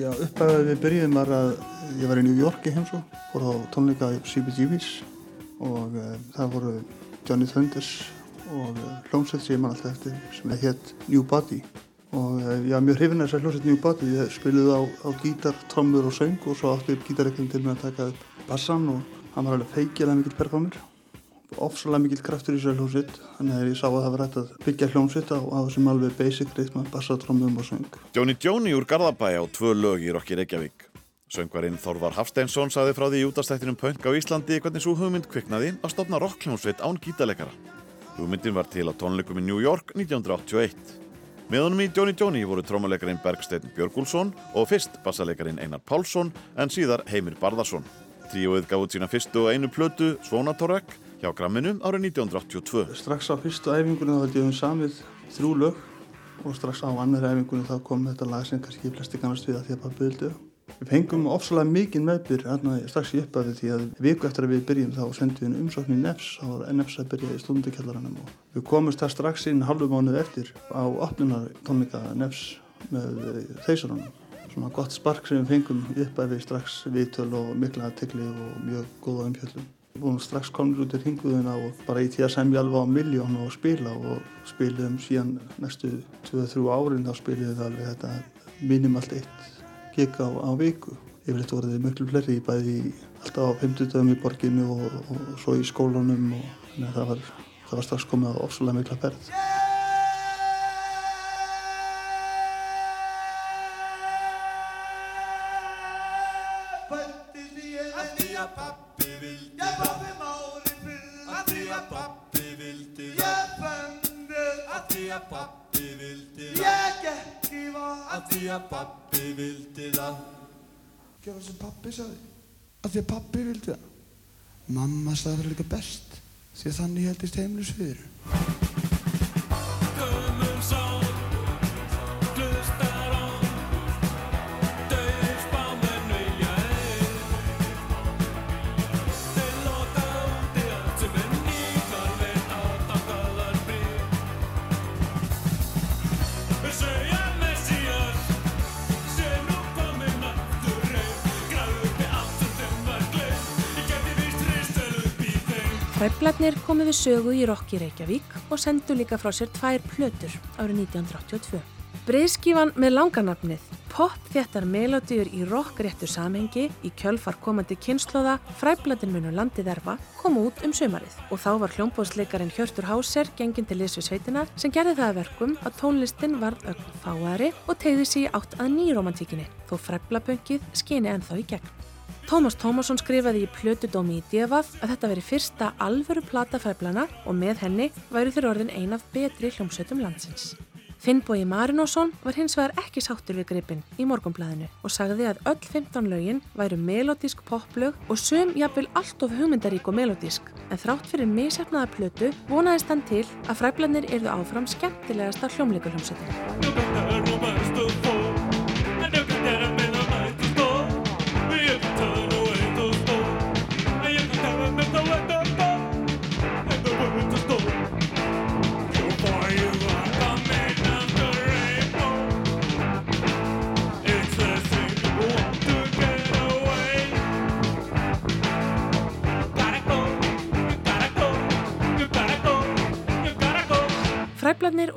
Já, upphæfið við byrjuðum var að ég var í New York í heimsó, fór á tónleika CBGB's og uh, það voru Johnny Thunders og uh, hljómsveit sem ég man alltaf eftir sem hétt New Body. Og uh, ég var mjög hrifin að þessar hljómsveit New Body, ég spiluði á, á gítar, trommur og söng og svo átti gítareiknum til mig að taka upp bassan og hann var alveg feikilega mikill performer. Ofsalega mikill kraftur í þessari hljómsveit. Þannig að ég sá að það var hægt að byggja hljómsveit á, á þessum alveg basic ritma, bassa, trommum og söng. Johnny Joni úr Garðabæ á tvö lög í Rokki Reykjavík. Söngvarinn Þorvar Hafsteinsson saði frá því í útastættinum Punk á Íslandi hvernig svo hugmynd kviknaði að stopna rockljónsveit án gítarleikara. Hugmyndin var til á tónleikum í New York 1981. Með honum í Johnny Joni voru trómuleikarinn Bergsteinn Björgúlsson og fyrst bassaleikarin Einar Pálsson en síðar Heimir Barðarsson. Tríóið gaf út sína fyrstu og einu plötu Svonatorek hjá Gramminu árið 1982. strax á fyrstu æfingunni þá held ég um samið þrjú lög og strax á annar æfingunni þá kom þetta lag sem kannski flesti kannast við að því að pappi vildi við fengum ofsalega mikið meðbyr hérna strax í upphafi því að viku eftir að við byrjum þá sendum við einu umsókn í Nefs þá var Nefs að byrja í stundukjallaranum og við komumst það strax inn halvu mánuð eftir á opnunar tónleika Nefs með þeisurunum svona gott spark sem við fengum í upphafi strax viðtöl og mikla aðtegli og mjög góða umfjöllum Við vorum strax komnir út í ringuðuna og bara í tí að semja alveg á miljón og spila og spiliðum síðan næstu 2-3 árin þá spiliðum við alveg þetta minimalt eitt gig á, á viku. Yfirleitt voru þið miklu fleiri bæði í, alltaf á 50 dögum í borginu og, og, svo í skólanum og þannig að það var, það var strax komið á ofsalega mikla ferð. Gjör það sem pappi sagði. Að því að pappi vildi það. Mamma sagði það líka best Því að þannig heldist heimlis fyrir Hræflarnir komu við sögu í Rokki Reykjavík og sendu líka frá sér tvær plötur árið 1982. Breiðskífan með langanafnið Pop þéttar melodíur í rockréttu samhengi í kjölfar komandi kynnslóða Fræblatin munu landið erfa kom út um sömarið og þá var hljómbóðsleikarin Hjörtur Háser gengin til liðs við sveitina sem gerði það að verkum að tónlistin varð ögn fáari og tegði í átt að nýromantíkinni þó Fræblapöngið skini ennþá í gegn. Tómas Tómasson skrifaði í Plötudómi í Devaf að þetta veri fyrsta alvöru plata fræblana og með henni væri þeir orðin ein af betri hljómsveitum landsins. Finnbói Marinósson var hins vegar ekki sáttur við gripin í morgunblæðinu og sagði að öll 15 lögin væru melodísk poplög og sum jafnvel allt of hugmyndarík og melodísk en þrátt fyrir misefnaða plötu vonaðist hann til að fræblanir yrðu áfram skemmtilegasta hljómleikurhljómsveitin. Tröflarnir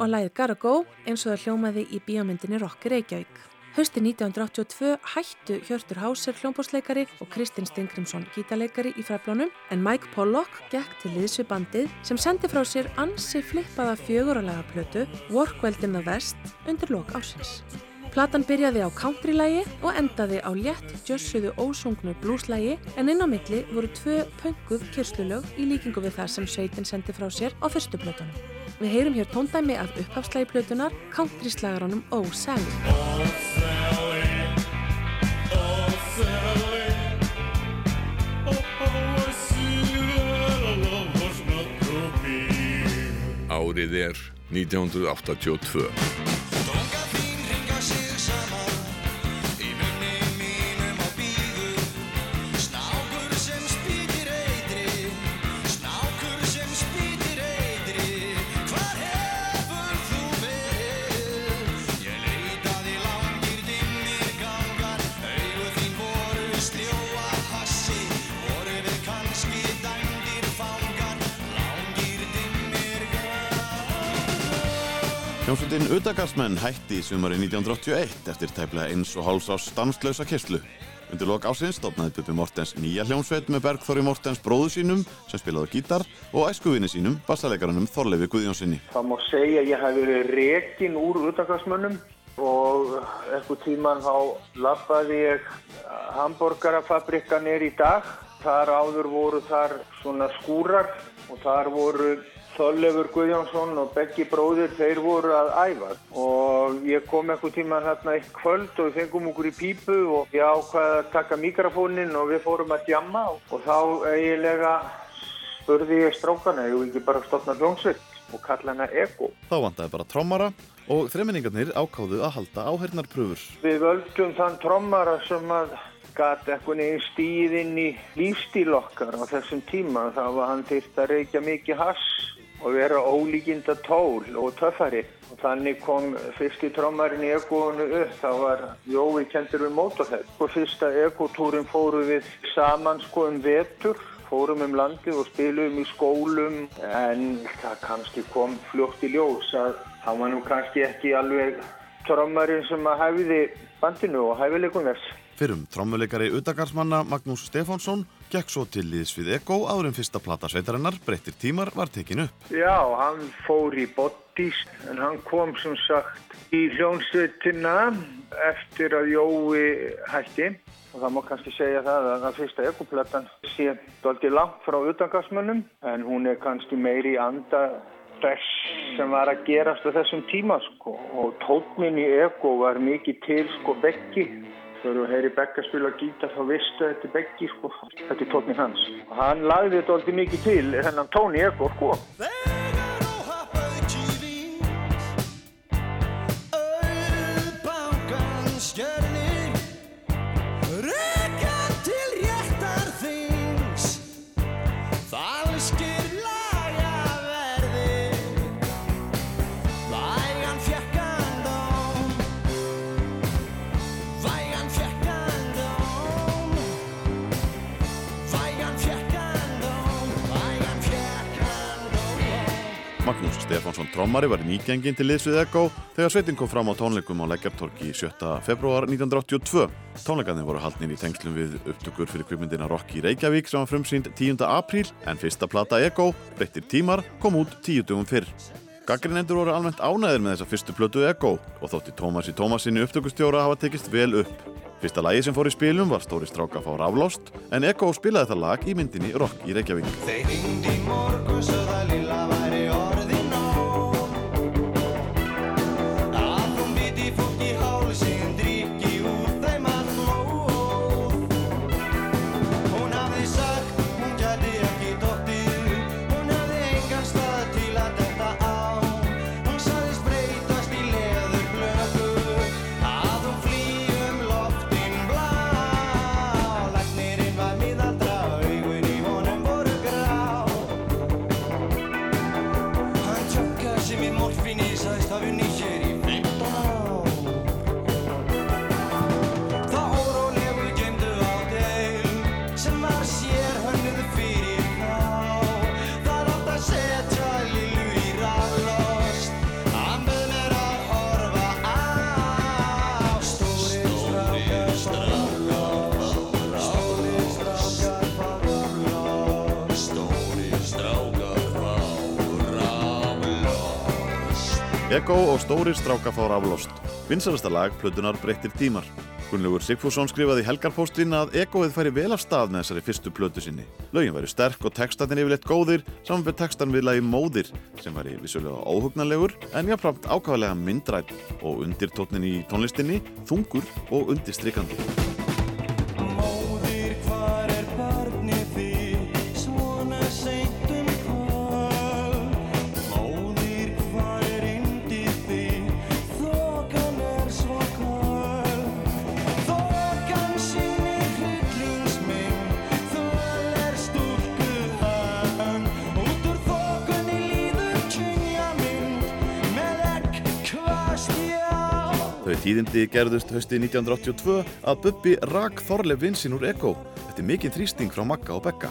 og lagið Gotta Go eins og það hljómaði í bíómyndinni Rokki Reykjavík. Hausti 1982 hættu Hjörtur Hauser hljómbórsleikari og Kristinn Stingrimsson gítarleikari í fræflónum en Mike Pollock gekk til liðs við bandið sem sendi frá sér ansi flippaða fjöguralega plötu Work Well in the West undir lok ásins. Platan byrjaði á countrylægi og endaði á létt jössuðu ósungnu blueslægi en inn á milli voru tvö pönguð kyrslulög í líkingu við það sem sveitin sendi frá sér á fyrstu plötunum. Við heyrum hér tóndæmi af upphafslægi plötunar countryslagaranum Oh Sally. Árið er 1982. Hljómsveitin Udagarsmenn hætti í sumari 1981 eftir tæplega eins og háls ás stanslausa kyslu. Undir lok ásins stofnaði Bubi Mortens nýja hljómsveit með Bergþóri Mortens bróðu sínum sem spilaði á gítar og æskuvinni sínum, bassalegarannum Þorleifi Guðjónssoni. Það má segja að ég hef verið rekin úr utakarsmönnum og eitthvað tíman þá lappaði ég hambúrgarafabrikkanir í dag. Þar áður voru þar svona skúrar og þar voru Þorleifur Guðjónsson og Beggi bróðir, þeir voru að æfa og ég kom eitthvað tíma þarna eitt kvöld og við fengum okkur í pípu og ég ákvaði að taka mikrofónin og við fórum að djamma og þá eiginlega spurði ég strákana, ég vil ekki bara stopna hljómsveit og kalla hana Ego. Þá vantaði bara trommara og þreminningarnir ákáðu að halda áhernarpröfur. Við völdum þann trommara sem að gat eitthvað neginn stíð inn í lífstíl okkar á þessum tíma. Það var hann þýrt að reykja mikið hass og vera ólíkinda tól og töffari. Og þannig kom fyrsti trommarinn í ekóinu upp. Það var Jói kendur við mótorhead. Og fyrsta ekotúrin fóru við saman sko um vetur. Fórum um landið og spilum í skólum. En það kannski kom fljótt í ljós að hann var nú kannski ekki alveg trommarinn sem að hæfiði bandinu og hæfileikum þess. Fyrrum trommuleikari Udagarsmanna Magnús Stefánsson gekk svo til liðs við Ego en fyrsta plata sveitarinnar Breyttir tímar var tekin upp. Já, hann fór í Bottis en hann kom sem sagt í hljónsveitina eftir að Jói hætti. Og það má kannski segja það að það fyrsta Ego-platan sé doldið langt frá Udagarsmannum en hún er kannski meiri í anda sem var að gerast á þessum tíma sko. Og tóknin í Ego var mikið til sko beggi Þegar þú heyri Begga spila gítar þá vistu að þetta er Beggi sko, þetta er tónin hans. Hann lagði þetta alltaf mikið til, þennan tóni ekko sko. Trommari var nýgengin til liðs við Ego þegar sveitin kom fram á tónleikum á Lækjartorki 7. februar 1982. Tónleikarnir voru haldnir í tengslum við upptökur fyrir kvipmyndina Rock í Reykjavík sem var frumsýnd 10. apríl en fyrsta plata Ego, Breyttir tímar, kom út tíu dugum fyrr. Gaggrinendur voru almennt ánæðir með þessa fyrstu plötu Ego og þótti Tómasi Tómasinni upptökustjóra hafa tekist vel upp. Fyrsta lagi sem fór í spilum var Stóri stráka fá raflost en Ego spilaði það lag í myndinni Rock í Reykjavík. Ego og stórir strákafár aflost. Vinsalasta lag plötunar breyttir tímar. Gunnlaugur Sigfússon skrifaði í helgarpóstin að egoið færi vel af stað með þessari fyrstu plötu sinni. Lögin væri sterk og textatinn yfirleitt góðir saman við textan við lagi Móðir sem væri vissulega óhugnalegur en jáfnframt ákvæðlega myndrætt og undirtótnin í tónlistinni þungur og undirstrykandi. Tíðindi gerðust hösti 1982 að Bubbi rak Þorleif vinsinn úr Ego eftir mikinn þrýsting frá Magga og Bekka.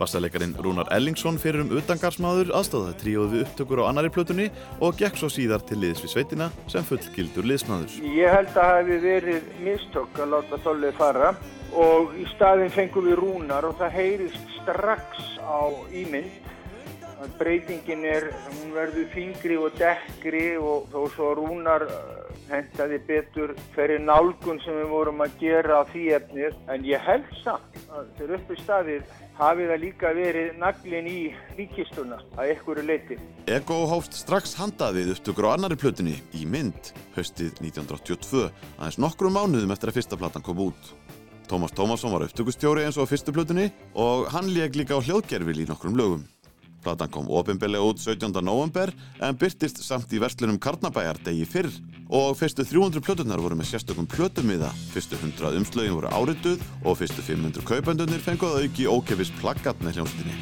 Bassaleikarin Rúnar Ellingsson fyrir um utangarsmaður aðstóðaði tríóð við upptökur á annari plötunni og gekk svo síðar til liðs við sveitina sem fullgildur liðsmaður. Ég held að hafi verið mistök að láta Þorleif fara og í staðin fengum við rúnar og það heyrist strax á ímynd að breytingin er, hún verður þingri og dekkri og þó svo rúnar hentaði betur fyrir nálgun sem við vorum að gera á því efnið en ég held samt að þegar upp í staðið hafi það líka verið naglin í líkistuna að einhverju leiti. Ego hófst strax handað við upptökur á annari plötunni í mynd höstið 1982 aðeins nokkrum mánuðum eftir að fyrsta platan kom út. Tómas Tómasson var upptökustjóri eins og á fyrstu plötunni og hann leik líka á hljóðgerfil í nokkrum lögum. Platan kom ofinbeglega út 17. november en byrtist samt í verslunum Karnabæjar degi fyrr og fyrstu 300 plötunar voru með sérstökum plötumiða, fyrstu 100 umslögin voru árituð og fyrstu 500 kaupendunir fenguð auki ókefis plaggat með hljómsveitinni.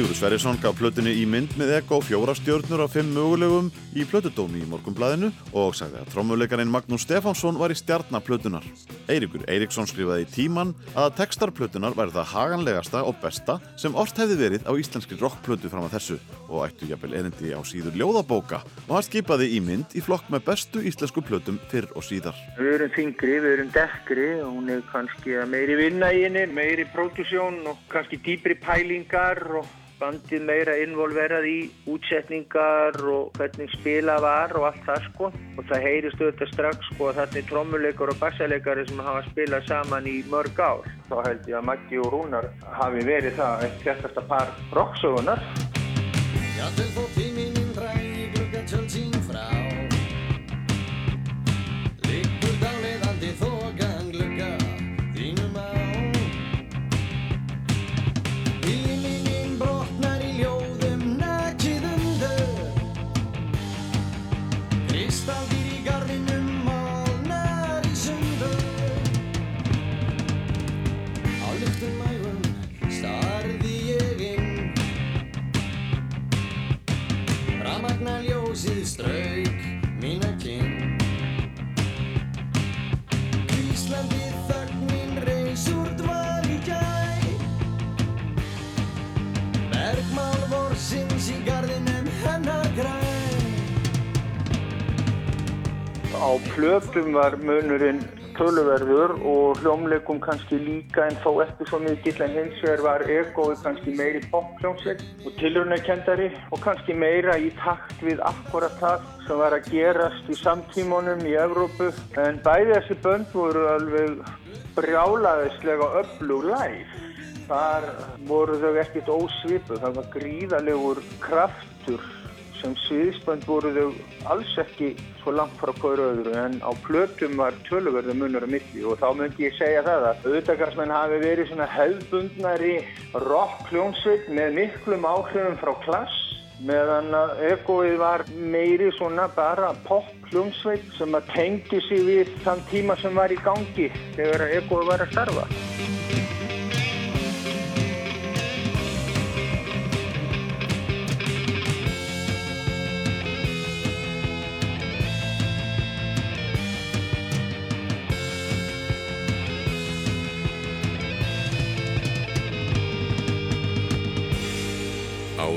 Sigurður Sverrisson gaf plötunni í mynd með Ego fjóra stjörnur af fimm mögulegum í plötudómi í morgunblæðinu og sagði að trommuleikarinn Magnús Stefánsson var í stjarnar plötunar. Eiríkur Eiríksson skrifaði í tíman að textar plötunar væri það haganlegasta og besta sem orst hefði verið á íslenskri rockplötu fram að þessu og ættu jafnvel erindi á síður ljóðabóka og hann skipaði í mynd í flokk með bestu íslensku plötum fyrr og síðar. Við erum þingri, við erum dekkri og hún er kannski meiri vinna í henni, meiri pródusjón og kannski dýbri pælingar og bandið meira involverað í útsetningar og hvernig spila var og allt það sko og það heyrist auðvitað strax sko að þetta er trommuleikar og bassaleikari sem hafa spilað saman í mörg ár. Þá held ég að Maggi og Rúnar hafi verið það eitt fjartasta par rocksögunar. Ljósið strauk mína kinn. Íslandi þögnin reis úr dval í gæ Bergmál vorsins í garðinum hennar græn. Á plötum var munurinn töluverður og hljómleikum kannski líka en þó ekki svo mikill en hins vegar var egoið kannski meiri pophljómsveit og tilrunarkendari og kannski meira í takt við akkurat það sem var að gerast í samtímonum í Evrópu en bæði þessi bönd voru alveg brjálaðislega öflug live. Þar voru þau ekkert ósvipuð, það var gríðalegur kraftur sem sviðsbönd voru þau alls ekki svo langt frá hverju öðru en á plötum var töluverðu munur á milli og þá myndi ég segja það að auðvitaðgarsmenn hafi verið svona hefðbundnari rock hljónsveit með miklum áhrifum frá klass meðan að egoið var meiri svona bara pop hljónsveit sem að tengdi sig við þann tíma sem var í gangi þegar egoið var að starfa.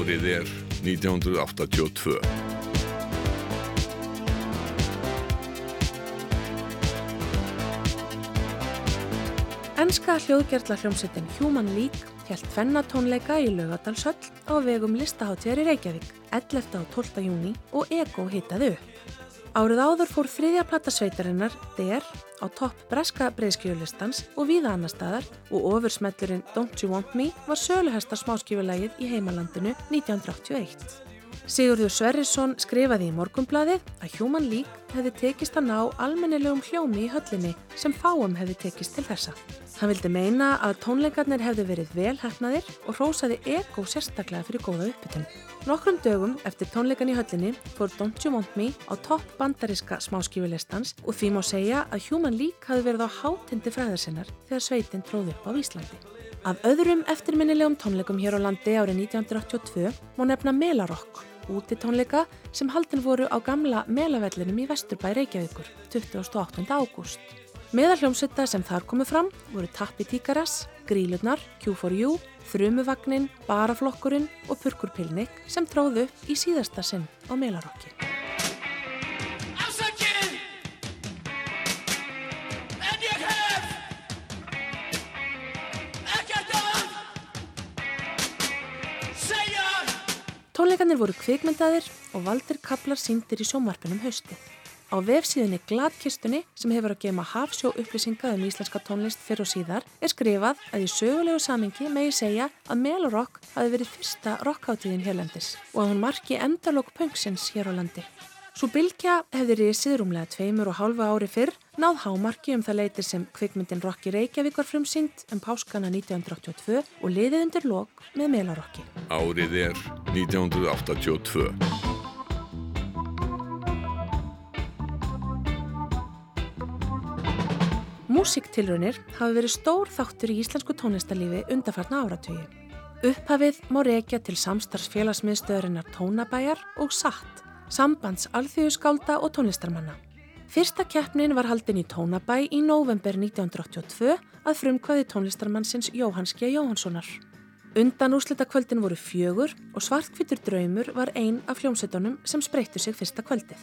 Árið er 1982. Enska hljóðgerðla hljómsettin Human League held fennatónleika í Laugadalshöll á vegum listaháttíðar í Reykjavík 11. og 12. júni og Ego hitaði upp. Árið áður fór þriðja platasveitarinnar Der á topp breska breyðskjölistans og víða annar staðar og ofursmellurinn Don't You Want Me var söluhesta smáskjöfulegið í heimalandinu 1981. Sigurður Sverrisson skrifaði í Morgunbladið að Human League hefði tekist að ná almennilegum hljómi í höllinni sem fáum hefði tekist til þessa. Hann vildi meina að tónleikarnir hefði verið vel hefnaðir og hrósaði ego sérstaklega fyrir góða uppbytun. Nokkrum dögum eftir tónleikan í höllinni fór Don't You Want Me á topp bandariska smáskífulistans og því má segja að Human League hafi verið á hátindi fræðarsinnar þegar sveitin tróði upp á Íslandi. Af öðrum eftirminnilegum tónleikum hér á landi árið 1982 má nefna Melarokk, úti tónleika sem haldin voru á gamla Melavellinum í Vesturbæ Reykjavíkur 28. ágúst. Meðalhljómsvita sem þar komu fram voru Tappi Tíkaras, Grílurnar, Q4U, Þrumuvagnin, Baraflokkurinn og Purkurpilnik sem tróðu upp í síðasta sinn á Melarokki. Tónleikarnir voru kvikmyndaðir og valdir kaplar síndir í sjómarpunum haustið. Á vefsíðunni Gladkistunni sem hefur að gema hafsjó upplýsinga um íslenska tónlist fyrir og síðar er skrifað að í sögulegu samingi megi segja að Melorokk hafi verið fyrsta rockháttíðin hérlendis og að hún marki endalók punksins hér á landi. Svo Bilkja hefði risið rúmlega tveimur og hálfa ári fyrr náð hámarki um það leitir sem kvikmyndin Rokki Reykjavík var frumsýnd um páskana 1982 og liðið undir lok með Melarokki. Árið er 1982. Músiktilraunir hafi verið stór þáttur í íslensku tónlistarlífi undarfarna áratöyu. Upphafið má rekja til samstarfsfélagsmiðstöðurinnar Tónabæjar og Satt, sambands alþjóðskálda og tónlistarmanna. Fyrsta keppnin var haldin í Tónabæ í november 1982 að frumkvæði tónlistarmannsins Jóhanns G. Jóhanssonar. Undan úrslitakvöldin voru fjögur og svartkvítur draumur var ein af hljómsveitunum sem spreyttu sig fyrsta kvöldið.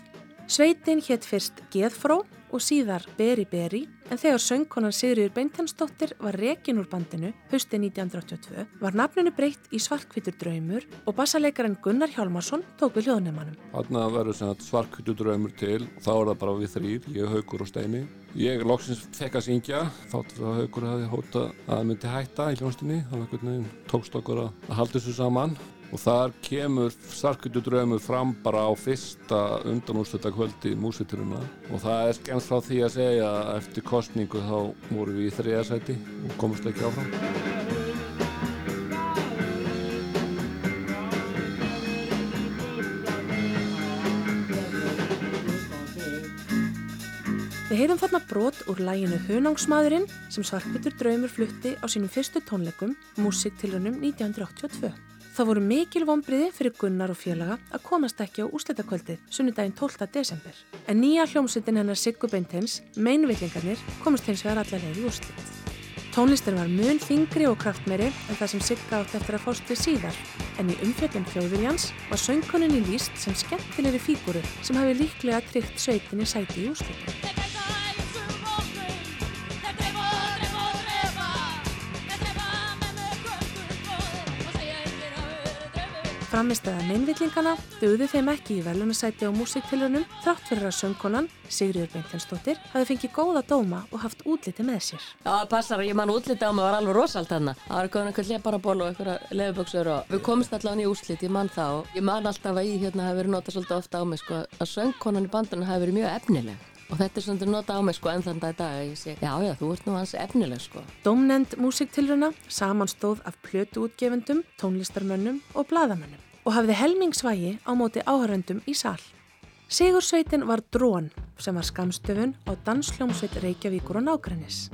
Sveitin hétt fyrst Geðfró og síðar Beri Beri en þegar söngkonan Sigriður Beintensdóttir var rekin úr bandinu hausti 1982 var nafninu breytt í Svartkvítur draumur og bassalegarinn Gunnar Hjálmarsson tók við hljóðneimanum. Þarna verður svarkvöldu draumur til og þá er það bara við þrýr, ég, Haugur og Steini. Ég loksins fekk að syngja, þátt fyrir að Haugur hafi hótað að myndi hætta í hljónstinni, að tókst okkur að halda þessu saman og þar kemur Sarkutu draumur fram bara á fyrsta undanúrstöta kvöldi músituruna og það er skemmt frá því að segja að eftir kostningu þá vorum við í þriðasæti og komumst ekki áfram. Við heyrum þarna brot úr læginu Hunangsmaðurinn sem Svarkbyttur draumur flutti á sínum fyrstu tónleikum, músiktilrunum 1982. Það voru mikil vonbriði fyrir Gunnar og félaga að komast ekki á úslitakvöldið sunnudaginn 12. desember. En nýja hljómsveitin hennar Siggu Beintens, meinvillingarnir, komast hins vegar allarleið í úslit. Tónlistin var mun þingri og kraftmeri en það sem Sigga átt eftir að fást við síðar. En í umfjöldin Þjóðviljans var söngkoninni líst sem skemmtilegri fíguru sem hafi líklega tryggt sveitinni sæti í úslitin. Framistæða meinvillingana döði þeim ekki í velunasæti á músiktilunum þrátt fyrir að söngkonan, Sigriður Beintinsdóttir, hafi fengið góða dóma og haft útliti með sér. Já, passar, ég man útliti á mig var alveg rosalt þarna. Það var eitthvað einhvern lepparaból og einhverja leifuböksur og við komumst allavega í úslit, ég man það og ég man alltaf að ég hérna hafi verið notað svolítið ofta á mig sko að söngkonan í bandunum hafi verið mjög efnileg. Og þetta er svona nota á mig sko enn þann dag að ég sé, já já, þú ert nú hans efnileg sko. Dómnend músiktilruna samanstóð af plötuútgefendum, tónlistarmönnum og bladamönnum og hafði helmingsvægi á móti áhöröndum í sal. Sigursveitin var Drón sem var skamstöfun á Dansljómsveit Reykjavíkur og Nágrænis.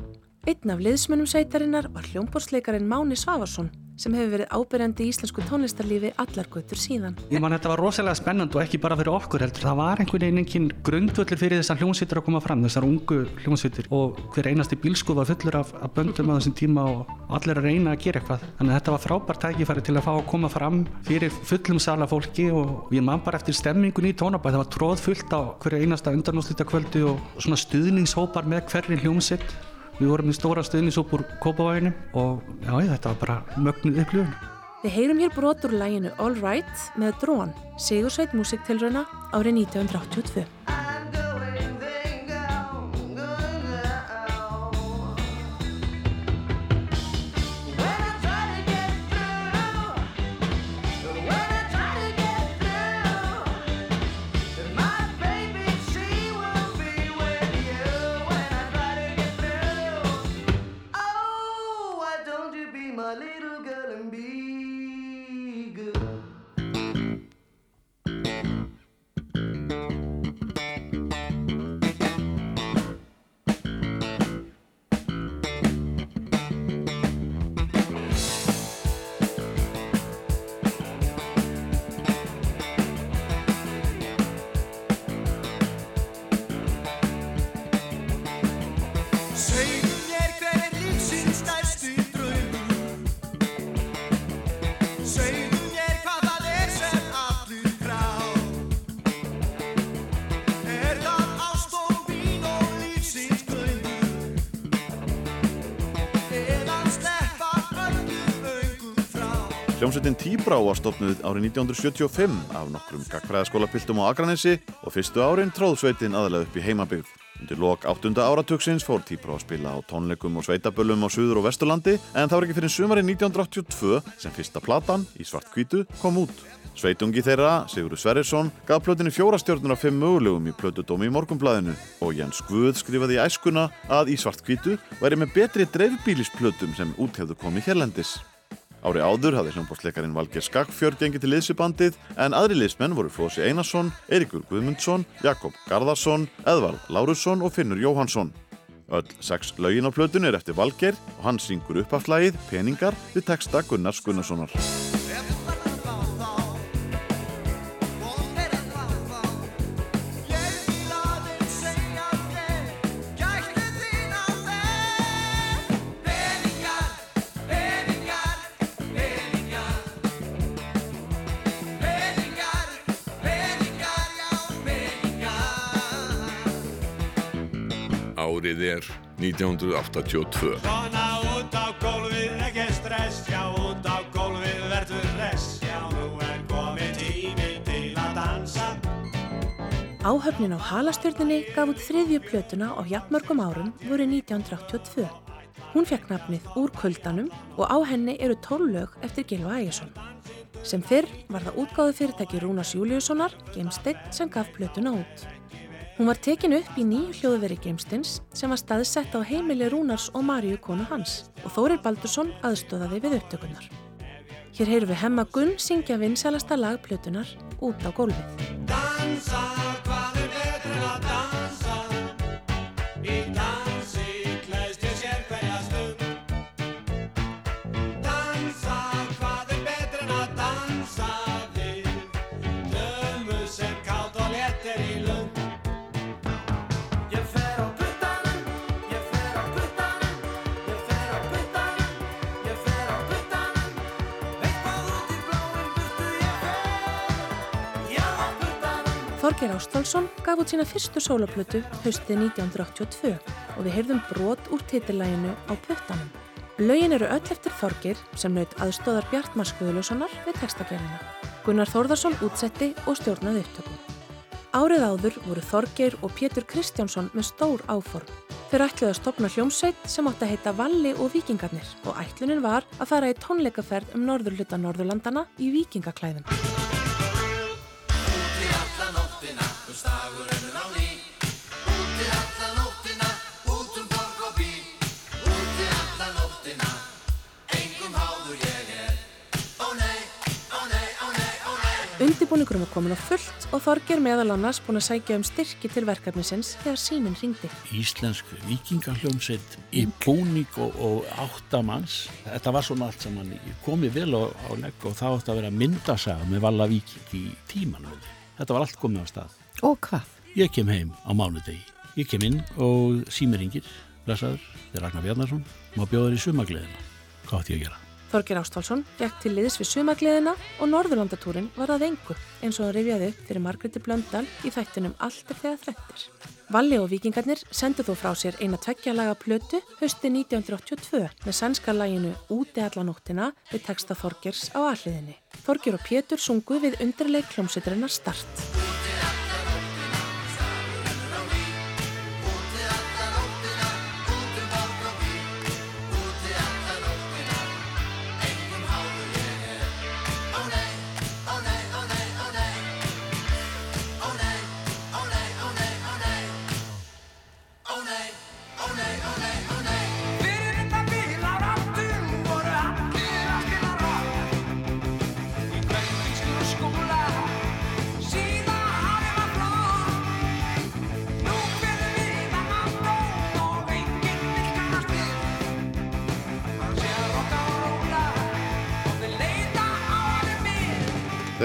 Einn af liðsmönnum sveitarinnar var hljómborsleikarin Máni Svavarsson sem hefur verið ábyrjandi í íslensku tónlistarlífi allar göttur síðan. Ég man þetta var rosalega spennand og ekki bara fyrir okkur heldur. Það var einhvern veginn engin grundvöldur fyrir þessar hljómsveitir að koma fram, þessar ungu hljómsveitir og hver einasti bílsku var fullur af, af böndum á þessum tíma og allir að reyna að gera eitthvað. Þannig að þetta var frábært tækifæri til að fá að koma fram fyrir fullum sala fólki og ég man bara eftir stemmingun í tónabæð. Það var tróð fullt á hverju einasta undanúslitakvöldu og svona stuðningshópar með hverri hljómsveit Við vorum í stóra stuðnisóp úr Kópavæginu og já, þetta var bara mögnuð upplifun. Við heyrum hér brot úr læginu All Right með Drón, Sigursveit músiktilrauna árið 1982. Hljómsveitin Tíbrá var stopnuð árið 1975 af nokkrum gagfræðaskólapiltum á Akranesi og fyrstu árin tróðsveitin aðalega upp í heimabygð. Undir lok áttunda áratugsins fór Tíbrá að spila á tónleikum og sveitaböllum á Suður og Vesturlandi en það var ekki fyrir sumarið 1982 sem fyrsta platan í svart kvítu kom út. Sveitungi þeirra, Sigurður Sverrisson, gaf plötinu fjórastjörnur af fimm mögulegum í plötudómi í morgunblæðinu og Jens Guð skrifaði í æskuna að í svart kvítu væri með betri dreifbílisplötum sem út hefðu komið hérlendis. Ári áður hafði hljómbásleikarin Valgeir Skagfjörð gengið til liðsibandið en aðri liðsmenn voru Flósi Einarsson, Eiríkur Guðmundsson, Jakob Garðarsson, Eðvald Lárusson og Finnur Jóhansson. Öll sex lögin á plötun er eftir Valgeir og hann syngur uppaflægið Peningar við texta Gunnars Gunnarssonar. Árið er 1982. Svona út á gólfið, ekki stress, já út á gólfið verður res, já nú er komið tími til að dansa. Áhöfnin á halastjörnunni gaf út þriðju plötuna á jafnmörgum árum voru 1982. Hún fekk nafnið Úr kuldanum og á henni eru tólög eftir Gilva Ægjesson. Sem fyrr var það útgáðu fyrirtæki Rúnars Júliussonar, Geimsteinn, sem gaf plötuna út. Hún var tekin upp í nýju hljóðveri Geimsteins sem var staðsett á heimili Rúnars og Maríu konu hans og Þórir Baldursson aðstóðaði við upptökunar. Hér heyrum við Hemma Gunn syngja vinsælasta lag plötunar út á gólfið. Dansa, hvað er betur að dansa? Þorgeir Ástálsson gaf út sína fyrstu sólaplötu haustið 1982 og við heyrðum brot úr titillæginu á puttanum. Lögin eru öll eftir Þorgeir sem naut aðstóðar Bjartmar Skuðlussonar við textagerðina. Gunnar Þórðarsson útsetti og stjórnaði upptökum. Árið áður voru Þorgeir og Pétur Kristjánsson með stór áform. Þeir ætluðu að stopna hljómsveit sem átti að heita Valli og Víkingarnir og ætlunin var að fara í tónleikaferð um norðurluta Norðurlandana í vikingaklæðum. Önnur á ný. Úti alla nóttina, út um borg og bí. Úti alla nóttina, engum háður ég er. Ó nei, ó nei, ó nei, ó nei. Undibúningurum var komin á fullt og Þorgeir meðal annars búin að sækja um styrki til verkefnisins þegar síminn ringdi. íslensk vikingahljómsveit í búning og, og áttamanns þetta var svona allt saman komið vel á, á legg og það átti að vera myndasaga með Valla Víking í tímanöði þetta var allt komið á stað Og hvað? ég kem heim á mánudegi ég kem inn og símiringir blessaður, þetta er Ragnar Bjarnarsson má bjóða þér í sumagleðina hvað átti ég að gera? Þorgeir Ástfálsson gekk til liðs við sumagliðina og Norðurlandatúrin var að engu eins og hann rifjaði upp fyrir Margréti Blöndal í þættinum Allt er þegar þrettir. Valli og vikingarnir sendu þó frá sér eina tveggjalaga plötu hausti 1982 með sænska læginu Úti alla nóttina við texta Þorgeirs á alliðinni. Þorgeir og Pétur sungu við undirleik kljómsveiturinnar Start.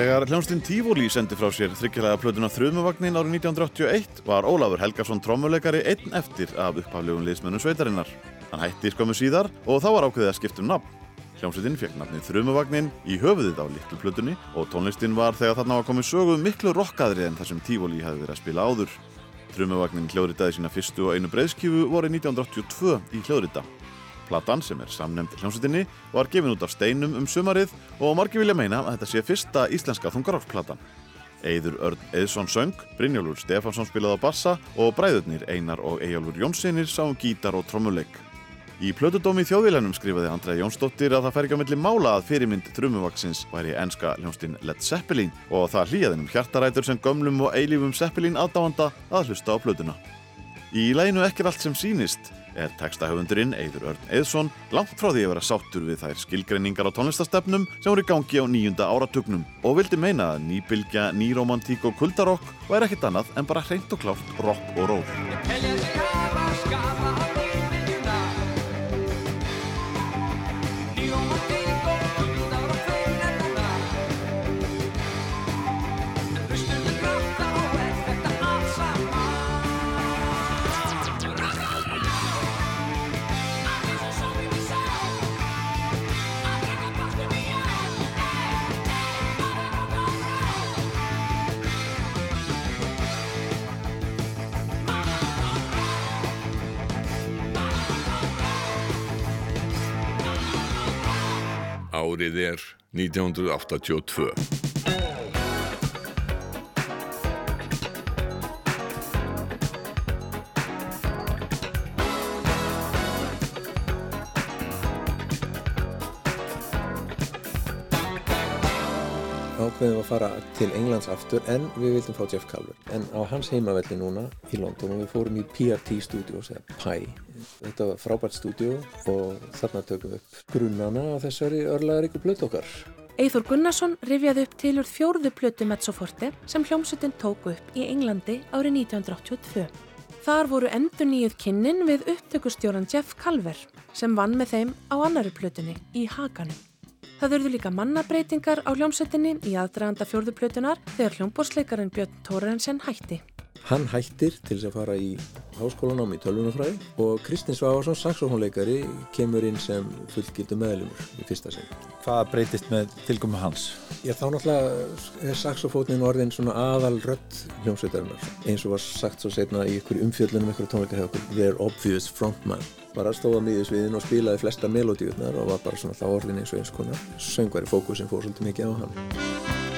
Þegar hljómsdinn Tífóli sendi frá sér þryggjalega plötuna Þrumuvagnin árið 1981 var Ólafur Helgarsson trommuleikari einn eftir af upphaflegum liðsmönnum sveitarinnar. Hann hætti skömmu síðar og þá var ákveðið að skipta um nafn. Hljómsveitin fekk nafnið Þrumuvagnin í höfuðið á litlu plötunni og tónlistin var þegar þarna var komið söguð miklu rockaðri en það sem Tífóli hefði verið að spila áður. Þrumuvagnin hljóðritaði sína fyrstu og einu breiðskífu vorið 1982 í hljóðrita. Platan sem er samnefnd hljómsveitinni var gefin út af steinum um sumarið og margir vilja meina að þetta sé fyrsta íslenska þungarálsplatan. Eiður Örn Eðsson söng, Brynjólfur Stefansson spilaði á bassa og bræðurnir Einar og Eyjálfur Jónssonir sáum gítar og trommuleik. Í plötudómi í þjóðvílanum skrifaði Andrea Jónsdóttir að það fær ekki á milli mála að fyrirmynd trumuvaksins væri enska hljónstinn Led Zeppelin og það hlýjaði um hjartarætur sem gömlum og eilífum Zeppelin aðdáanda að hlusta á plötuna. Í læginu Ekkert allt sem sýnist er textahöfundurinn Eiður Örn Eðsson langt frá því að vera sáttur við þær skilgreiningar á tónlistastefnum sem voru gangi á nýjunda áratugnum og vildi meina að nýbylgja, nýromantík og kuldarokk væri ekkert annað en bara hreint og klárt rock og ról. Árið er 1982. fara til Englands aftur en við vildum fá Jeff Calver en á hans heimavelli núna í London og við fórum í PRT Studios eða PI þetta var frábært stúdíu og þarna tökum við upp grunnana á þessari örlaðaríku blötu okkar Eithor Gunnarsson rifjaði upp tilur fjórðu plötu Mezzoforte sem hljómsutin tóku upp í Englandi árið 1982. Þar voru endur nýjuð kynnin við upptökustjóran Jeff Calver sem vann með þeim á annari plötunni í Haganum. Það urðu líka mannabreitingar á hljómsutinni í aðdraganda fjórðu plötunar þegar hljómborsleikarinn Björn Tórensen hætti. Hann hættir til þess að fara í háskólanám í tölvunafræði og Kristinn Svavarsson, saxofónleikari, kemur inn sem fullgildu meðlumur í fyrsta sinn. Hvað breytist með tilgömu hans? Já, þá náttúrulega er saxofónin orðin svona aðal rödd hljómsveitarinnar. Eins og var sagt svo setna í ykkur umfjöllunum ykkur tónleika hjá okkur, Their Obvious Frontman. Bara stóða miðið sviðin og spilaði flesta melodíurnar og var bara svona þá orðin eins og eins konar söngværi fókusin fór svolítið mikið á hann.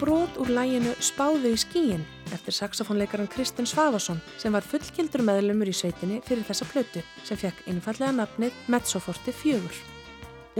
Brot úr læginu Spáðu í skíin eftir saxofónleikaran Kristinn Svavason sem var fullgildur meðlumur í sveitinni fyrir þessa plötu sem fekk einfallega nafnið Mezzoforti 4.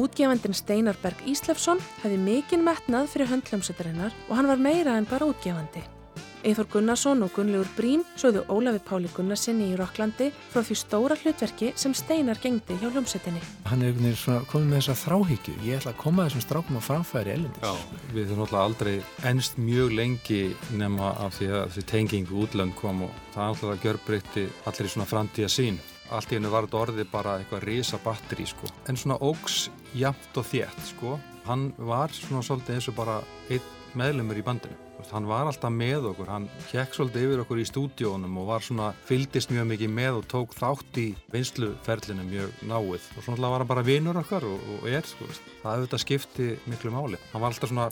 Útgefandin Steinar Berg Íslefsson hefði mikinn metnað fyrir höndljómsveitarinnar og hann var meira en bara útgefandi. Eithor Gunnarsson og Gunnlaugur Brím sögðu Ólafi Páli Gunnarsinni í Rokklandi frá því stóra hlutverki sem Steinar gengdi hjá hljómsveitinni. Hann er einhvern veginn svona komið með þessa þráhyggju. Ég ætla að koma þessum strákum á framfæri elendis. Já, við höfum náttúrulega aldrei ennst mjög lengi nema af því að þessi tengingu útlönd kom og það náttúrulega gjörbreytti allir í svona framtíða sín. Allt í hennu var þetta orðið bara eitthvað risa batteri sko. En svona ógs jafnt og þétt sko. Hann var svona svolítið eins og bara einn meðlumur í bandinu. Hann var alltaf með okkur, hann hekk svolítið yfir okkur í stúdíónum og var svona, fylgdist mjög mikið með og tók þátt í vinsluferlinu mjög náið. Og svona var hann bara vinur okkar og, og er, sko, það auðvitað skipti miklu máli. Hann var alltaf svona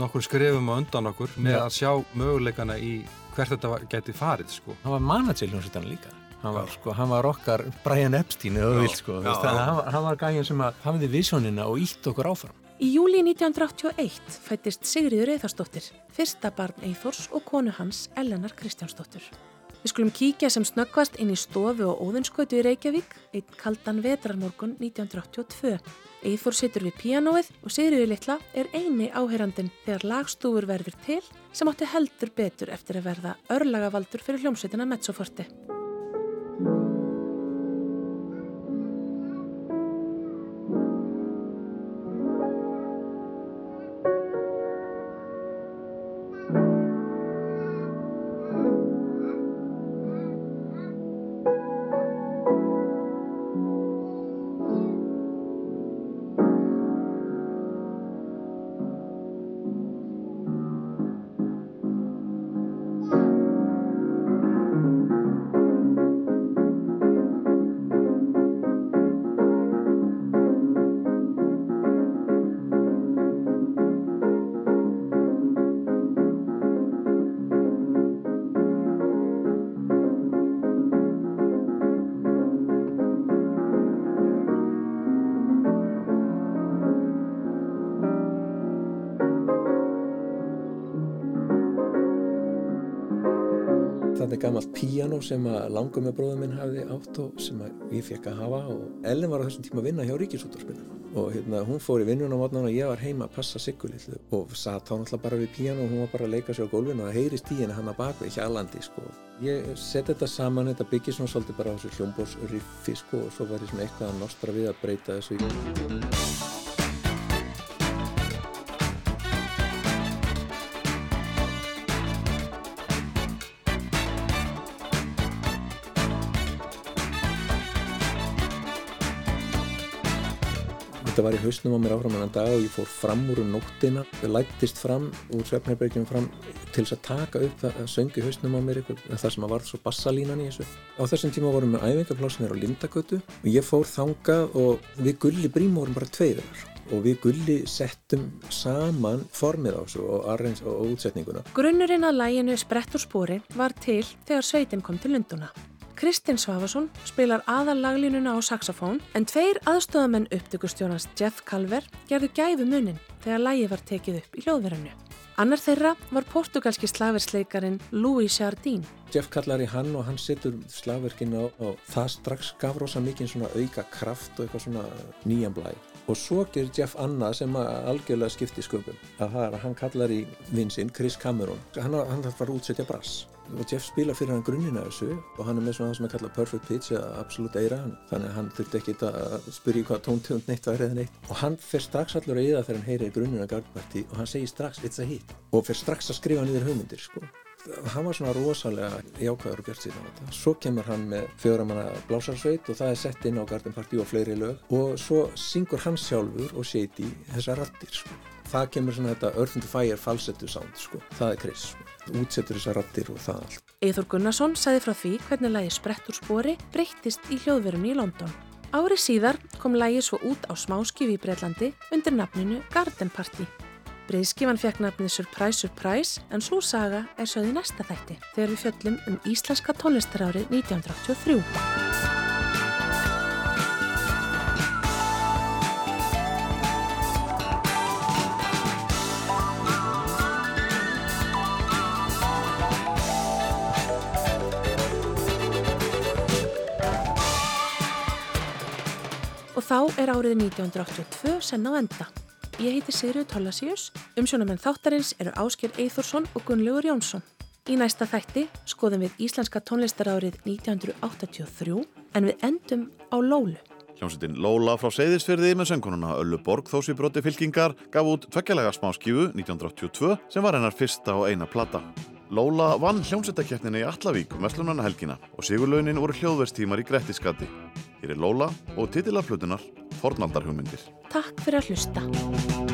nokkur skrifum á undan okkur með Já. að sjá möguleikana í hvert þetta gæti farið, sko. Hann var manager hljómsveitan líka. Hann var, sko, hann var okkar Brian Epstein eða vilt sko. já, já. hann, var- var gæðin sem hafði visjónina og ítt okkur áfram. Í júli 1981 fættist Sigriður Eithórsdóttir, fyrsta barn Eithórs og konu hans Ellenar Kristjánsdóttir. Við skulum kíkja sem snöggvast inn í stofu og óðinskötu í Reykjavík, einn kaldan vetrarmorgun 1982. Eithór situr við píanóið og Sigriður litla er eini áheyrandin þegar lagstúfur verður til sem átti heldur betur eftir að verða örlagavaldur fyrir hljómsveitina Mezzoforti. Sem að langum með bróðum minn hafði átt og sem ég fekk að hafa og Ellen var á þessum tíma að vinna hjá Ríkisúttarspinu og hérna, hún fór í vinnun á mótnan og ég var heima að passa Sigurlillu og satt þá náttúrulega bara við píano og hún var bara að leika sér á gólfinu og það heyrist í henni hann að bakvið hjalandi sko. Ég seti þetta saman, þetta byggir svona svolítið bara á þessu hljómbórsriffi sko og svo var ég svona eitthvað að nostra við að breyta þessu í var í hausnum á mér áfram annan dag og ég fór fram úr um nóttina. Ég lættist fram úr svefnherbergjum fram til þess að taka upp það að söngi hausnum á mér það sem að varð svo bassalínan í þessu. Á þessum tíma vorum við æfingarplássinir á Lindagötu og ég fór þangað og við Gulli Brím vorum bara tveirar og við Gulli settum saman formið á þessu og, arrange, og, útsetninguna. Grunnurinn að læginu Sprett úr spori var til þegar sveitin kom til Lunduna. Kristinn Svavason spilar aðallaglínuna á saxofón en tveir aðstofamenn upptökustjónans Jeff Calver gerðu gæfu munin þegar lægi var tekið upp í hljóðverðinu. Annar þeirra var portugalski slagversleikarin Louis Jardín. Jeff kallar í hann og hann setur slagverkin á og það strax gaf rosa mikið svona auka kraft og eitthvað svona nýjan blæ. Og svo gerir Jeff annað sem algjörlega skipti sköpum. Að það er að hann kallar í vinsinn Chris Cameron. Hann, hann að útsetja brass. Og Jeff spila fyrir hann grunninn af þessu og hann er með svona það sem er kallað perfect pitch eða absolutt eira. Þannig að hann þurfti ekki að spyrja hvað tóntegund neitt væri eða neitt. Og hann fer strax allur að eða þegar hann heyrir grunninn af Gargparti og hann segir strax it's a hit. Og fer strax að skrifa niður hugmyndir sko hann var svona rosalega jákvæður og bjart síðan á þetta. Svo kemur hann með fjóramanna blásarsveit og það er sett inn á Garden Party og fleiri lög og svo syngur hann sjálfur og Shady þessar rattir sko. Það kemur svona þetta Earth and Fire falsettu sound sko. Það er Chris sko. Útsettur þessar rattir og það allt. Eithor Gunnarsson sagði frá því hvernig lægi Sprett úr spori breyttist í hljóðverðinu í London. Ári síðar kom lægi svo út á smáskjöfi í Breitlandi undir nafninu Garden Party. Breiðskifan fekk nafnið Surprise Surprise en svo saga er sögði næsta þætti þegar við fjöllum um Íslenska tónlistarárið 1983. er árið 1982 senn á enda. Ég heiti Sigriður Tollasíus, umsjónamenn þáttarins eru Ásker Eithórsson og Gunnlaugur Jónsson. Í næsta þætti skoðum við Íslenska tónlistarárið 1983 en við endum á Lólu. Hljómsveitin Lóla frá Seyðisfyrði með söngkonuna Öllu Borg þósi broti fylkingar gaf út tveggjalega smáskífu 1982 sem var hennar fyrsta og eina plata. Lóla vann hljómsveitakeppnina í Allavík um Vestlunarna helgina og sigurlaunin voru hljóðverstímar í Grettiskatti. Hér er Lóla og titila flutunar Fornaldarhugmyndir. Takk fyrir að hlusta.